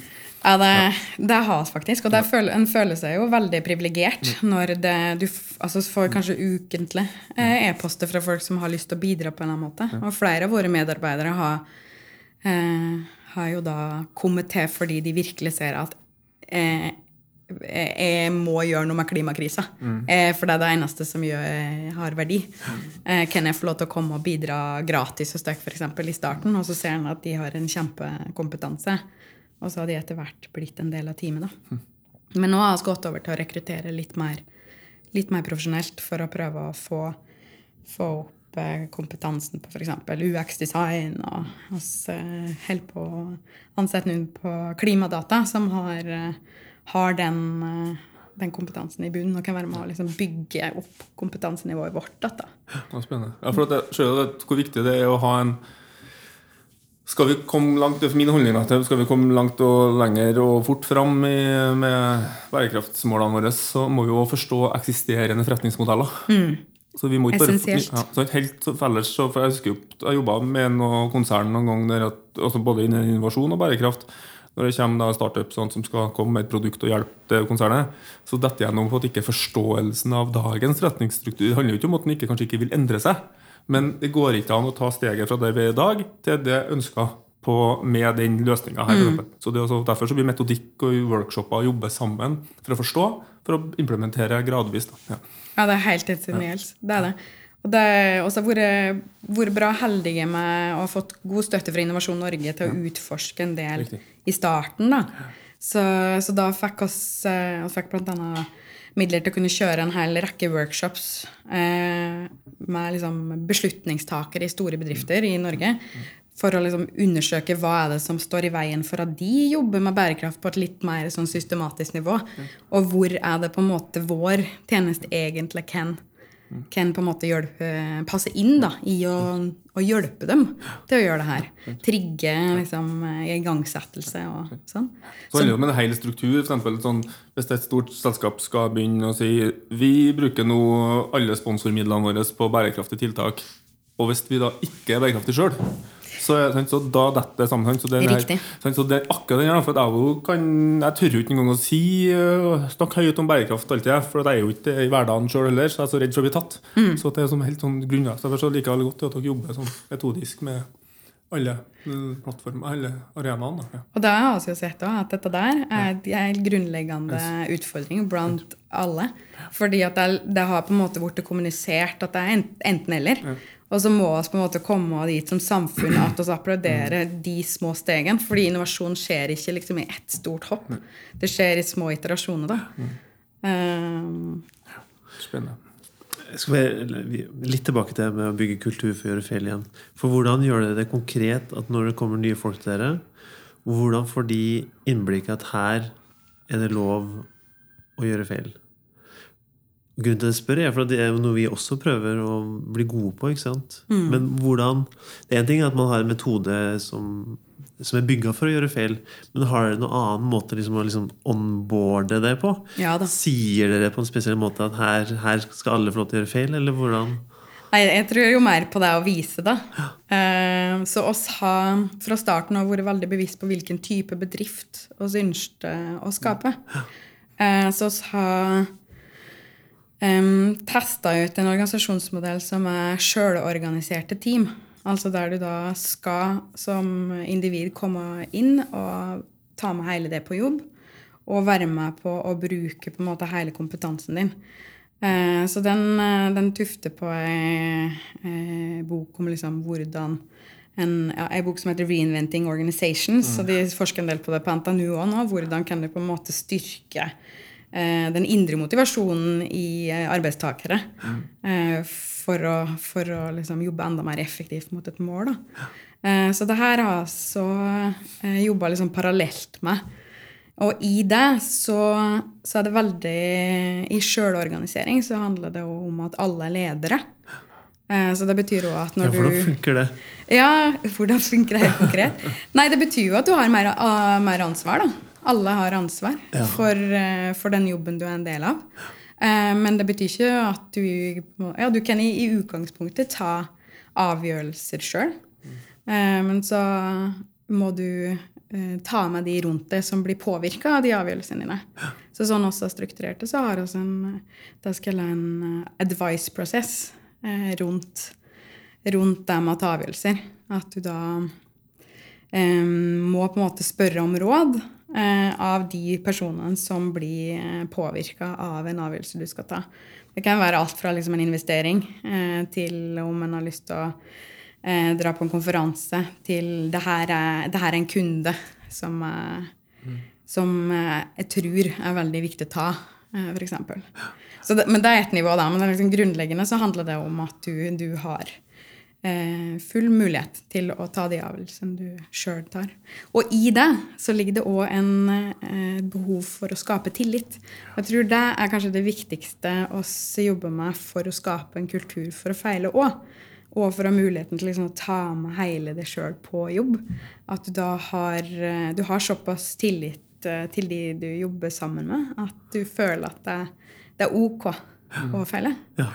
Ja, det, det har vi faktisk. Og det føler, en føler seg jo veldig privilegert når det, du altså får kanskje ukentlig eh, e-poster fra folk som har lyst til å bidra på en eller annen måte. Og flere av våre medarbeidere har, eh, har jo da kommet til fordi de virkelig ser at eh, jeg må gjøre noe med klimakrisa. Mm. for det er det eneste som gjør, har verdi. Eh, kan jeg få lov til å komme og bidra gratis hos dere eksempel, i starten, og så ser han at de har en kjempekompetanse. Og så har de etter hvert blitt en del av teamet. da. Men nå har vi gått over til å rekruttere litt mer, litt mer profesjonelt for å prøve å få, få opp eh, kompetansen på f.eks. UX-design. Og vi eh, holder på å ansette noen på klimadata som har, eh, har den, eh, den kompetansen i bunnen og kan være med å liksom bygge opp kompetansenivået vårt. Da. Det var spennende. Ja, for at jeg jo hvor viktig det er å ha en Skal vi komme langt, det er min holdning at skal vi komme langt og lenger og fort fram i, med bærekraftsmålene våre, så må vi jo forstå eksisterende forretningsmodeller. Så vi må ikke bare, ja, så helt felles, så, for Jeg husker jo, jeg jobba med noe konsern noen gang der at, altså både innen innovasjon og bærekraft. Når det kommer startup sånn, som skal komme med et produkt og hjelpe konsernet, så detter gjennom at ikke forståelsen av dagens retningsstruktur handler jo ikke om at den ikke, kanskje ikke vil endre seg. Men det går ikke an å ta steget fra der vi er i dag, til det ønska med den løsninga her. for. Så det er også, derfor så blir metodikk og workshoper jobbe sammen for å forstå, for å implementere gradvis. Ja. Ja, det er helt essensielt. Det er det. Og det har også vært, vært bra heldige med å ha fått god støtte fra Innovasjon Norge til å utforske en del Riktig. i starten. da. Så, så da fikk oss, eh, oss fikk blant annet midler til å kunne kjøre en hel rekke workshops eh, med liksom beslutningstakere i store bedrifter i Norge. for å liksom undersøke hva er det som står i veien for at de jobber med bærekraft på et litt mer sånn systematisk nivå. Og hvor er det på en måte vår tjeneste egentlig kan, kan på en måte hjelpe, passe inn da, i å, å, hjelpe dem til å gjøre det her. Trigge liksom, igangsettelse og sånn. Så handler det om en hel struktur. For eksempel, sånn, hvis et stort selskap skal begynne å si vi bruker nå alle sponsormidlene våre på bærekraftige tiltak, og hvis vi da ikke er bærekraftige sjøl så, så, da detter det sammen. Så, det er, så det er akkurat den her, for jeg, kan, jeg tør jo ikke engang å si uh, snakke høyt om bærekraft alltid, for jeg er jo ikke i hverdagen sjøl heller, så jeg er så redd for å bli tatt. Mm. Så det er som helt sånn grunnlag. Så jeg liker veldig godt at dere jobber sånn metodisk med alle plattformer, alle arenaene. Ja. Og da har vi jo sett at dette der er en grunnleggende utfordring blant alle. Fordi at det, det, har på en måte blitt kommunisert at det er enten-eller. Ja. Og så må vi på en måte komme dit som samfunn at vi applauderer de små stegene. Fordi innovasjon skjer ikke liksom i ett stort hopp. Det skjer i små iterasjoner. da. Um, Spennende. Jeg skal være litt tilbake til det med å bygge kultur for å gjøre feil igjen. For hvordan gjør dere det konkret at når det kommer nye folk til dere, hvordan får de innblikk at her er det lov å gjøre feil? Grunnen til at jeg spør, er for det er noe vi også prøver å bli gode på. ikke sant? Mm. Men hvordan Det er en ting at man har en metode som, som er bygga for å gjøre feil, men har dere noen annen måte liksom, å liksom onboarde det på? Ja. Sier dere på en spesiell måte at her, her, skal alle få lov til å gjøre feil, eller hvordan? Nei, Jeg tror jo mer på det å vise, da. Ja. Uh, så oss har fra starten av vært veldig bevisst på hvilken type bedrift vi ønsket å skape. Ja. Uh, så oss har um, testa ut en organisasjonsmodell som er sjølorganiserte team. Altså der du da skal som individ komme inn og ta med hele det på jobb. Og være med på å bruke på en måte hele kompetansen din. Eh, så den, eh, den, tufter på ei, ei bok om liksom hvordan en, ja, en, bok som heter 'Reinventing Organizations'. Mm. Så de forsker en del på det på NTNU òg nå. Hvordan kan du på en måte styrke Eh, den indre motivasjonen i eh, arbeidstakere mm. for å, for å liksom jobbe enda mer effektivt mot et mål. Da. Så det her har jeg så jobba liksom parallelt med. Og i det så, så, er det veldig I sjølorganisering så handler det jo om at alle er ledere. Så det betyr jo at når du Ja, Hvordan funker det? Ja, hvordan funker det helt konkret? Nei, det betyr jo at du har mer, mer ansvar, da. Alle har ansvar ja. for, eh, for, den jobben du er en del av. Eh, men det betyr ikke at du Ja, du kan i, i utgangspunktet ta avgjørelser sjøl. Eh, men så må du ta med de rundt deg som blir påvirka av de avgjørelsene dine. Så sånn også strukturert det, så har vi en, da skal en advice-prosess rundt, rundt det med å ta avgjørelser. At du da um, må på en måte spørre om råd av de personene som blir eh, påvirka av en avgjørelse du skal ta. Det kan være alt fra liksom en investering eh, til om en har lyst til å dra på en konferanse, til det her er, det her er en kunde som, mm. som jeg tror er veldig viktig å ta, f.eks. Men det er ett nivå, da. Men liksom grunnleggende så handler det om at du, du har eh, full mulighet til å ta de avgjørelsene du sjøl tar. Og i det så ligger det òg en eh, behov for å skape tillit. Jeg tror det er kanskje det viktigste oss jobber med for å skape en kultur for å feile òg. Og for å ha muligheten til liksom å ta med hele deg sjøl på jobb. At du da har, eh, du har såpass tillit eh, til de du jobber sammen med, at du føler at det, det er ok å feile. Ja.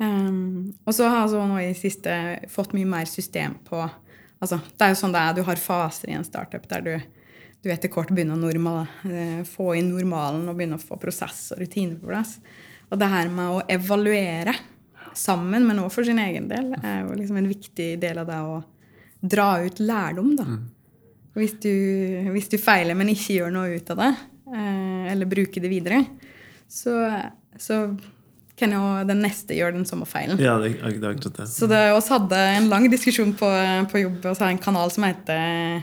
Um, og så har jeg nå i siste fått mye mer system på altså, Det er jo sånn det er, du har faser i en startup der du, du etter kort begynner å normal, uh, få inn normalen og begynner å få prosess og rutiner på plass. Og det her med å evaluere sammen, men òg for sin egen del, er jo liksom en viktig del av det å dra ut lærdom. da. Mm. Hvis, du, hvis, du, feiler, men ikke gjør noe ut av det, uh, eller bruker det videre, så, så kan jo den neste gjøre den samme feilen. Ja, det, det er akkurat det. Så det, oss hadde en lang diskusjon på, på jobb og så har en kanal som heter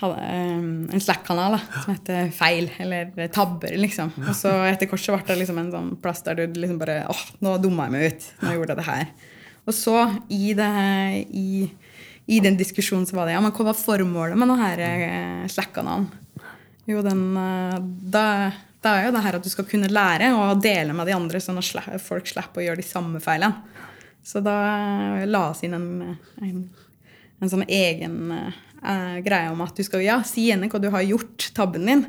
hadde, um, en Slack-kanal som heter Feil, eller Tabber, liksom. Og så etter kort så ble det liksom en sånn plass der du liksom bare åh, nå dumma jeg meg ut. Nå gjorde jeg det her. Og så, i, det, i, i den diskusjonen så var det ja, men hva var formålet med denne eh, Slack-kanalen? Jo, den eh, da, da er jo det her at du skal kunne lære og dele med de andre, sånn at folk slipper å gjøre de samme feilene. Så da eh, la oss inn en, en, en sånn egen uh, greie om at du skal ja, si gjerne hva du har gjort, tabben din,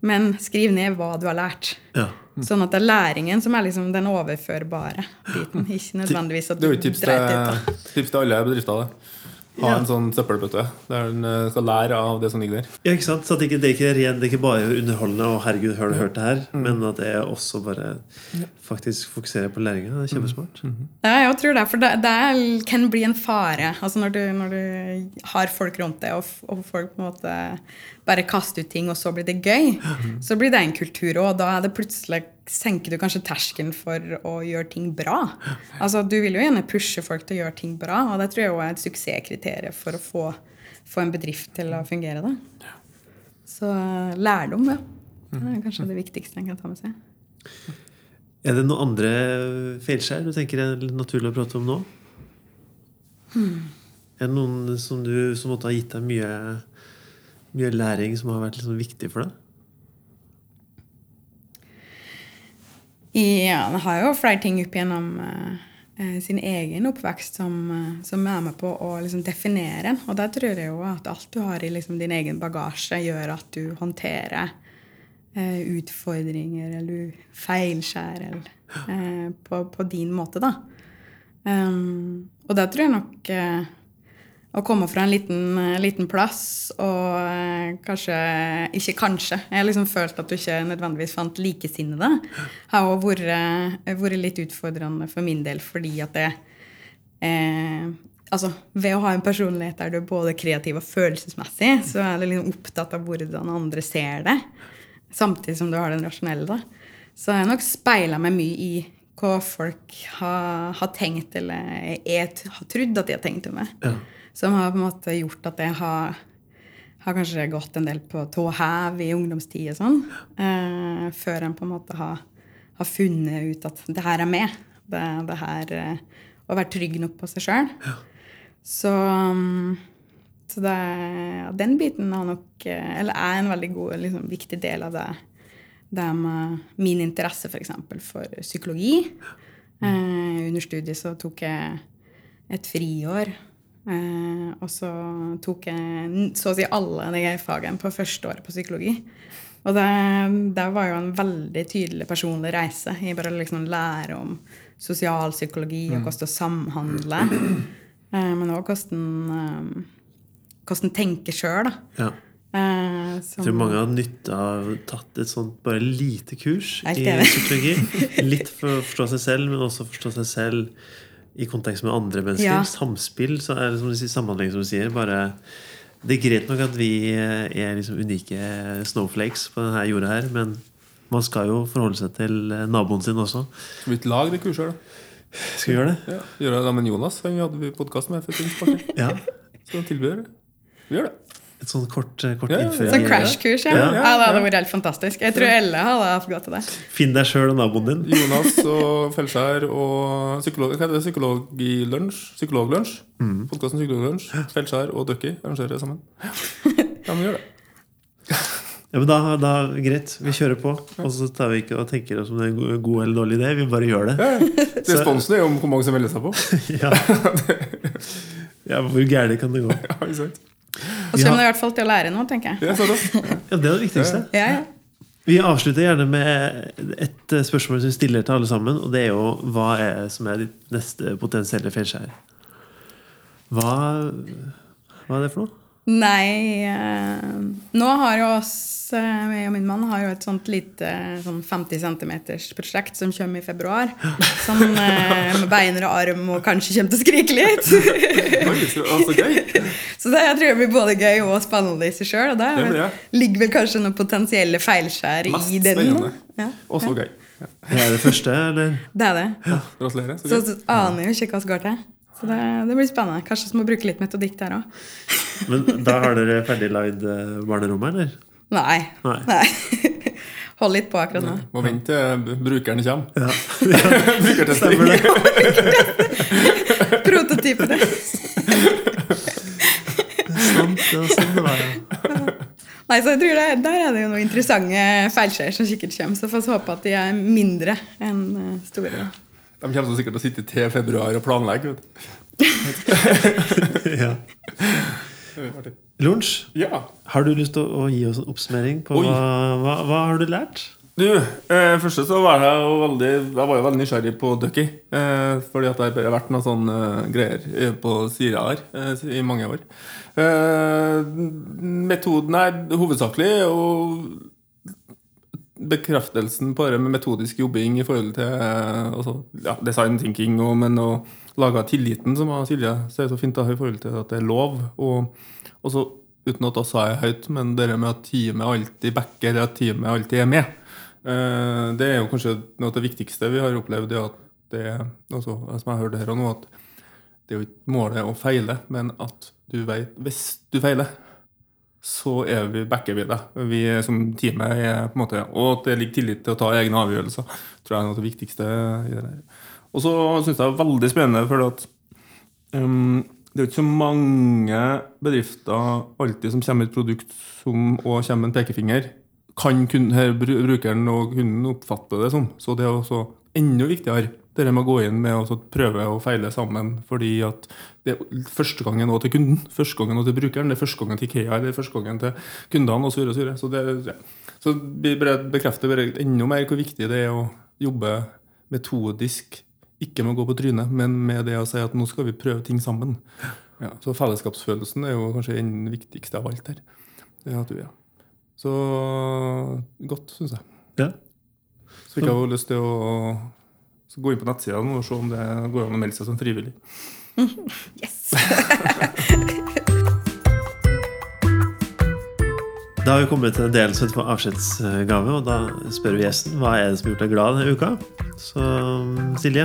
men skriv ned hva du har lært. Ja. Sånn at det er læringen som er liksom den overførbare biten. Ikke nødvendigvis at Det du er jo et dreit ut. da. til, tips til alle bedrifter. Det. Ha Ja. en sånn søppelbøtte der en eh, skal lære av det som ligger der. Ja, ikke sant? Så at det, ikke, det, er ikke ren, det er ikke bare underholdende og 'herregud, har du hørt det her', Mm. men at det er også bare faktisk fokuserer på læringa. Det er kjempesmart. Mm. Ja, jeg tror det, for det, det kan bli en fare altså når, du, når du har folk rundt deg, og, og folk på en måte bare kaste ut ting, og så blir det gøy. Så blir det en kultur, og da er det plutselig senker du kanskje terskelen for å gjøre ting bra. Altså, Du vil jo gjerne pushe folk til å gjøre ting bra, og det tror jeg er et suksesskriterium for å få, få en bedrift til å fungere. da. Så eh, lærdom, ja. Det er kanskje det viktigste en kan ta med seg. Er det noen andre feilskjær du tenker er naturlig å prate om nå? Er det noen som, du, som måtte ha gitt deg mye, mye læring som har vært sånn viktig for deg? Ja, det har jo flere ting opp gjennom eh, eh, sin egen oppvekst som, eh, som er med på å liksom, definere en. Og der tror jeg jo at alt du har i liksom, din egen bagasje, gjør at du håndterer eh, utfordringer eller feilskjær eller, eh, på, på din måte, da. Um, og der tror jeg nok eh, å komme fra en liten, eh, liten plass og eh, kanskje Ikke kanskje. Jeg har liksom følt at du ikke nødvendigvis fant likesinnede. Har òg vært, eh, vært litt utfordrende for min del fordi at det eh, Altså, ved å ha en personlighet der du er både kreativ og følelsesmessig, så er du liksom opptatt av hvordan andre ser det. Samtidig som du har den rasjonelle. da. Så jeg har nok speila meg mye i hva folk har, har tenkt, eller jeg har trodd at de har tenkt om meg. Ja. Som har på en måte gjort at jeg har, har kanskje gått en del på tå hev i ungdomstid og sånn. Eh, før en på en måte har, har funnet ut at det her er med. Det, det her eh, Å være trygg nok på seg sjøl. Så, um, så det, ja, den biten har nok eh, Eller er en veldig god, liksom, viktig del av det. Det med min interesse f.eks. For, for psykologi. Eh, under studiet så tok jeg et friår. Eh, og så tok jeg så å si alle de fagene på første året på psykologi. Og det, det var jo en veldig tydelig personlig reise. Jeg bare liksom lære om sosialpsykologi og hvordan å samhandle. Eh, men òg hvordan, eh, hvordan tenke sjøl, da. Ja. Eh, Jeg tror mange har nytte av tatt et sånt bare lite kurs i psykologi. Litt for å forstå seg selv, men også forstå seg selv i kontekst med andre mennesker. Ja. Samspill, så er det som du sier, samhandling, som du sier. Bare, det er greit nok at vi er liksom unike snowflakes på denne jorda her, men man skal jo forholde seg til naboen sin også. Skal vi ikke lage det kurset? da? Skal vi gjøre det? Ja. Gjøre det med Jonas, han vi hadde podkast med. Ja. Så tilbyr det. Vi gjør det. Et sånt kort, kort Ja, ja, innføring. Sånn crashkurs, ja. Ja, ja, ja, Det hadde vært helt fantastisk. Jeg tror Elle hadde hatt godt av det. Finn deg sjøl og naboen din. Jonas og Felskjær og psykolog, hva heter det? Psykologlunsj. Psykologlunsj. Mm. Podkasten Psykologlunsj. Felskjær og Ducky arrangerer det sammen. Ja, men gjør det. Ja, men da, da, Greit, vi kjører på. Og så tar vi ikke og tenker oss om det er en god eller dårlig idé. Vi bare gjør det. Ja. Responsen er jo om hvor mange som melder seg på. Ja, ja Hvor gærent kan det gå? Ja, ikke sant? Og så kommer det i hvert fall til å lære noe, tenker jeg. Ja. Ja, Det er det viktigste. Ja, ja. Vi avslutter gjerne med et eh, spørsmål som vi stiller til alle sammen. Og det er jo hva er som er ditt neste potensielle feilskjær? Hva, hva er det for noe? Nei eh, Nå har jo oss, eh, jeg og min mann, har jo et sånt lite sånn 50 cm prosjekt som kommer i februar. Som eh, med beiner og arm og kanskje kommer til å skrike litt. Oi, så, altså, gøy. Så det jeg tror jeg blir både gøy og spennende i seg sjøl. Og der det. ligger vel kanskje noen potensielle feilskjær Mest i den. spennende. Ja, Og så gøy. Ja. Det er det første, eller? det er det. Gratulerer. Så Så, så aner jo ikke hva som går til. Så det, det blir spennende. Kanskje vi må bruke litt metodikk der òg. Men da har dere ferdiglagd eh, barnerommet, eller? Nei. Nei. Nei. Hold litt på akkurat nå. Må vente til brukeren kommer. Ja. Brukertesting. Stemmer det. Prototypene. det var sånn det var, ja. Nei, så jeg tror det, Der er det jo noen interessante feilskjær som sikkert kommer. Så får vi håpe at de er mindre enn eh, store. da. De kommer sikkert til å sitte til februar og planlegge. ja. Lunsj, Ja. har du lyst til å, å gi oss en oppsummering på hva, hva, hva har du lært? Du, eh, først så var jeg jo veldig Jeg var jo veldig nysgjerrig på Ducky. Eh, fordi at det har vært noen sånne eh, greier eh, på sida her eh, i mange år. Eh, metoden er hovedsakelig og bekreftelsen på det med metodisk jobbing i forhold til eh, altså, ja, design thinking, og, men å lage tilliten, som Silje sier så fint, da, i forhold til at det er lov. Og, og så, uten at jeg sa det høyt, men det med at teamet alltid backer, at teamet alltid er med. Eh, det er jo kanskje noe av det viktigste vi har opplevd. Det at det, altså, som jeg hørte her og nå, at det er jo ikke målet å feile, men at du vet hvis du feiler, så er vi, backer vi det. Vi som teamet er på en måte Og at det ligger tillit til å ta egne avgjørelser, tror jeg er noe av det viktigste. i det der. Og så syns jeg det er veldig spennende, for um, det er jo ikke så mange bedrifter alltid som kommer med et produkt som, òg kommer med en pekefinger. Kan kunden, her, brukeren og kunden oppfatte det som. Så det er også enda viktigere det der med å gå inn med å prøve og feile sammen. Fordi at det er første gangen nå til kunden, første gangen nå til brukeren, det er første gangen til IKEA, det er første gangen til kundene osv. Så, videre, så, videre. så, det, så vi bare bekrefter bare enda mer hvor viktig det er å jobbe metodisk. Ikke med å gå på trynet, men med det å si at nå skal vi prøve ting sammen. Ja, så fellesskapsfølelsen er jo kanskje den viktigste av alt her. Det er at du, ja. Så godt, syns jeg. Ja. Så fikk jeg jo lyst til å så gå inn på nettsida og se om det går an å melde seg som frivillig. Yes! Da har vi kommet til en del som heter avskjedsgave, og da spør vi gjesten hva er det som har gjort deg glad denne uka. Så Silje,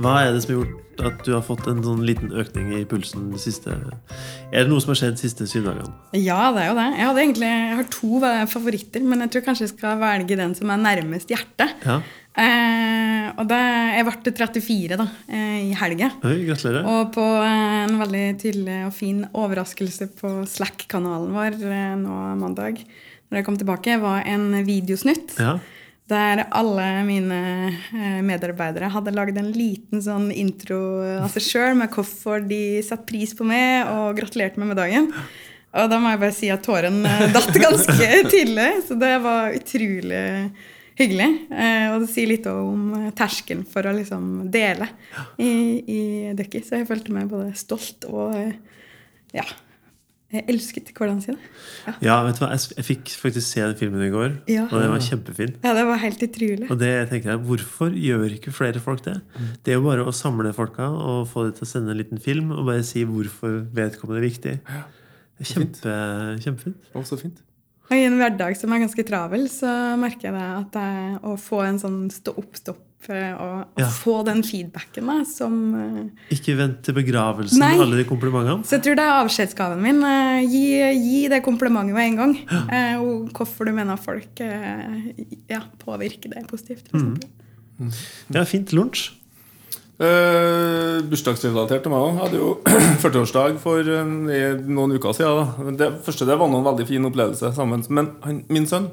hva er det som har gjort at du har fått en sånn liten økning i pulsen de siste Er det noe som har skjedd de siste syv dagene? Ja, det er jo det. Jeg, egentlig, jeg har to favoritter, men jeg tror kanskje jeg skal velge den som er nærmest hjertet. Ja. Eh, og det, jeg ble 34 da, eh, i helga. Gratulerer. Og på eh, en veldig tydelig og fin overraskelse på Slack-kanalen vår eh, nå mandag, når jeg kom tilbake, var en videosnutt. Ja. Der alle mine eh, medarbeidere hadde lagd en liten sånn intro av seg sjøl med hvorfor de satte pris på meg og gratulerte meg med dagen. Og da må jeg bare si at tåren eh, datt ganske tidlig, så det var utrolig hyggelig. Eh, og det sier litt om terskelen for å liksom dele i, i Ducky. Så jeg følte meg både stolt og ja, jeg elsket hvordan sine. Ja. ja, vet du hva, jeg, jeg fikk faktisk se den filmen i går, Ja. og den var kjempefin. ja, det var helt utrolig. Og det tenker jeg, Hvorfor gjør ikke flere folk det? Det er jo bare å samle folka og få dem til å sende en liten film og bare si hvorfor vedkommende er viktig. Det er Kjempe, kjempefint. Å, så fint. Og I en hverdag som er ganske travel, så merker jeg det at det, å få en sånn stå-opp-stopp eh, og, og Ja. få den feedbacken da, som eh, Ikke vent til begravelsen Nei. med alle de komplimentene. Så jeg tror det er avskjedsgaven min. eh, Gi, gi det komplimentet med en gang. Ja. Og hvorfor du mener folk ja, påvirker det positivt. For eksempel. Ja, fint lunsj. Uh, Bursdagsrelatert til meg òg. Hadde jo 40-årsdag for uh, noen uker siden. Da. Det første det var noen veldig fin opplevelse sammen. Men han, min sønn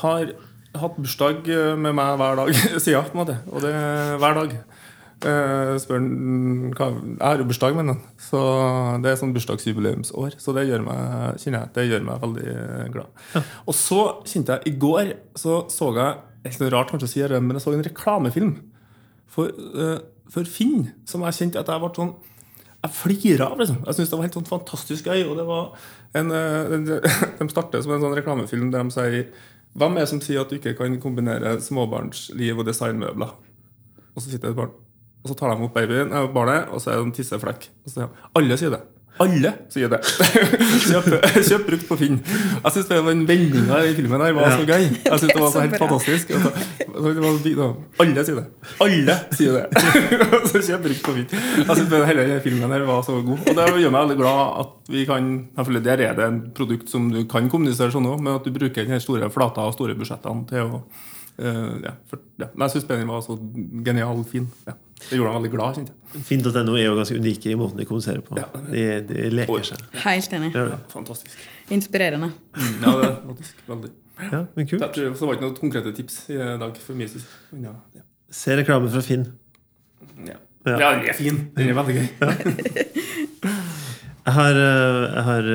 har hatt bursdag eh, med meg hver dag siden. på en måte Og det hver dag. Uh, spør han hva Jeg har jo bursdag med han. Så det er sånn bursdagsjubileumsår. Så det gjør meg, kjenner jeg det gjør meg veldig glad. glad. Og så kjente jeg i går Så så jeg Det er ikke noe rart kanskje å si det, men jeg så en reklamefilm for, eh, for Finn, som jeg kjente at jeg ble sånn Jeg flira av, liksom. Jeg syntes det var helt sånn fantastisk gøy. Og det var en, eh, De starter som en sånn reklamefilm der de sier Hvem er det som sier at du ikke kan kombinere småbarnsliv og designmøbler? Og så sitter det et barn, og så tar de opp babyen, eh, barnet, og så er det en tisseflekk. Og så de, Alle sier det. Alle sier det. kjøp, kjøp brukt på Finn. Jeg syns den vendinga i filmen her var så gøy. Jeg synes det var så helt fantastisk. Alle sier det. Alle sier det. Så kjøp brukt på Finn. Jeg synes hele filmen her var så god. Og det gjør meg veldig glad at vi kan Der er det en produkt som du kan kommunisere sånn òg, men at du bruker den store flata og store budsjettene til å uh, ja, for, ja. Men jeg syns den var så genial fin. Ja. Det gjorde han veldig glad. kjente jeg. Finn.no er jo ganske unike i måten de kommuniserer på. Ja. De, de leker Oi. seg. Helt enig. Ja, fantastisk. Inspirerende. Mm, Ja, det er faktisk veldig. Ja, men kult. Det, så var det ikke noen konkrete tips i dag for mye. Ja, ja. Se reklamen fra Finn. Ja. Ja. ja, den er fin. Den er veldig gøy. Jeg har, eh, jeg har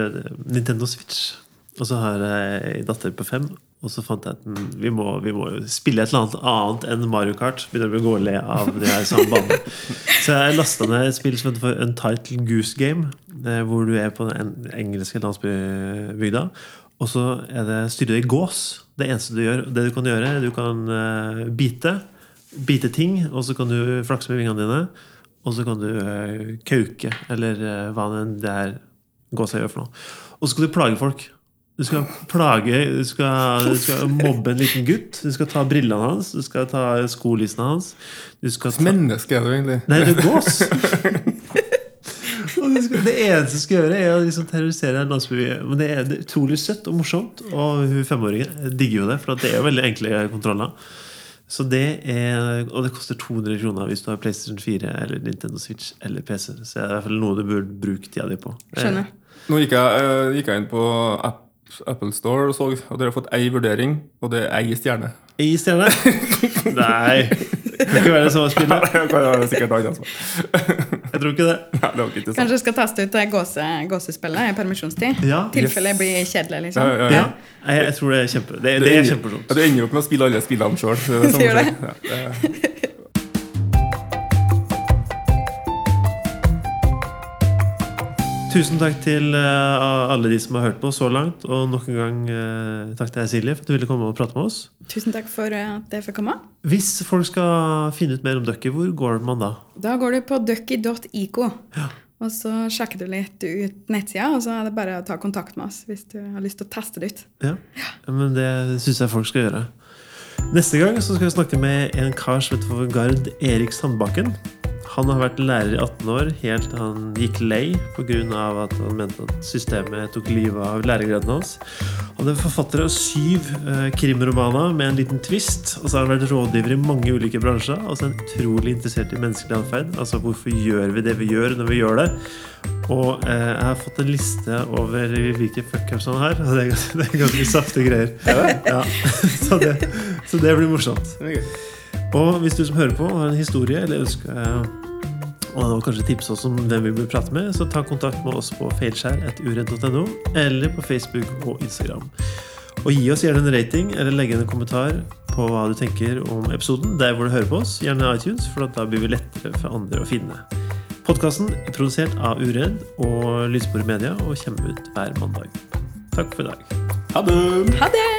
Nintendo Switch, og så har jeg ei datter på fem. Og så fant jeg at vi må, vi må spille et eller annet annet enn Mario Kart. Begynner å gå og le av det her samme banen. Så jeg lasta ned et spill som heter Untitled Goose Game. eh, Hvor du er på den en- engelske landsbygda. Og så er det styre i gås. Det eneste du gjør. Det du kan gjøre, du kan eh, bite. Bite ting, og så kan du flakse med vingene dine. Og så kan du eh, kauke, eller hva enn det er gåsa gjør for noe. Og så skal du plage folk. Du skal plage Du skal, du skal mobbe en liten gutt. Du skal ta brillene hans. Du skal ta skolissene hans. Du skal ta Menneske er du egentlig. Nei, det er gås! Og du skal, det eneste du skal gjøre, er å liksom terrorisere en landsby. Men det er, er utrolig søtt og morsomt. Og hun femåringen digger jo det, for det er jo veldig enkle kontroller. Så det er, Og det koster 200 kroner hvis du har PlayStation 4 eller Nintendo Switch eller PC. Så det er i hvert fall noe du burde bruke tida di på. Skjønner. Nå gikk jeg, eh, gikk jeg inn på App, Apple Store og så, og dere har fått ei vurdering, og det er ei stjerne. I stjerne? Nei. Det kan være det samme spillet. Det kan være sikkert annet altså. Jeg tror ikke det. Nei, det var ikke. Kanskje jeg skal teste ut det gåse, gåsespillet i permisjonstid? Ja. tilfelle det blir kjedelig, liksom. Ja, ja, Ja. ja. Jeg, jeg tror det er kjempe Det, det er kjempemorsomt. Ja, du ender opp med å spille alle spillene sjøl. Tusen takk til eh, alle de som har hørt på så langt. Og nok en gang eh, takk til deg, Silje, for at du ville komme og prate med oss. Tusen takk for at jeg fikk komme. Hvis folk skal finne ut mer om Ducky, hvor går man da? Da går du på ducky.ico. Og så sjekker du litt ut nettsida, og så er det bare å ta kontakt med oss hvis du har lyst til å teste det ut. Ja, Men det syns jeg folk skal gjøre. Neste gang så skal vi snakke med en kar som heter Gard Erik Sandbakken. Han har vært lærer i 18 år helt til han gikk lei pga. at han mente at systemet tok livet av læregraden hans. Han er forfatter av syv eh, krimromaner med en liten twist. Og så har han vært rådgiver i mange ulike bransjer. Og så er han utrolig interessert i menneskelig atferd. Altså hvorfor gjør vi det vi gjør, når vi gjør det? Og eh, jeg har fått en liste over hvilke fuckups han har. Og det er ganske, det er ganske saftige greier. Ja. Så, det, så det blir morsomt. det er gøy. Og hvis du som hører på har en historie eller ønsker eh, og kanskje tipse oss om hvem vi bør prate med, så ta kontakt med oss på feilskjær.uredd.no eller på Facebook og Instagram. Og gi oss gjerne en rating eller legge igjen en kommentar på hva du tenker om episoden der hvor du hører på oss. Gjerne iTunes, for da blir vi lettere for andre å finne. Podkasten er produsert av Uredd og Lysbord Media og kommer ut hver mandag. Takk for i dag. Ha det! Ha det!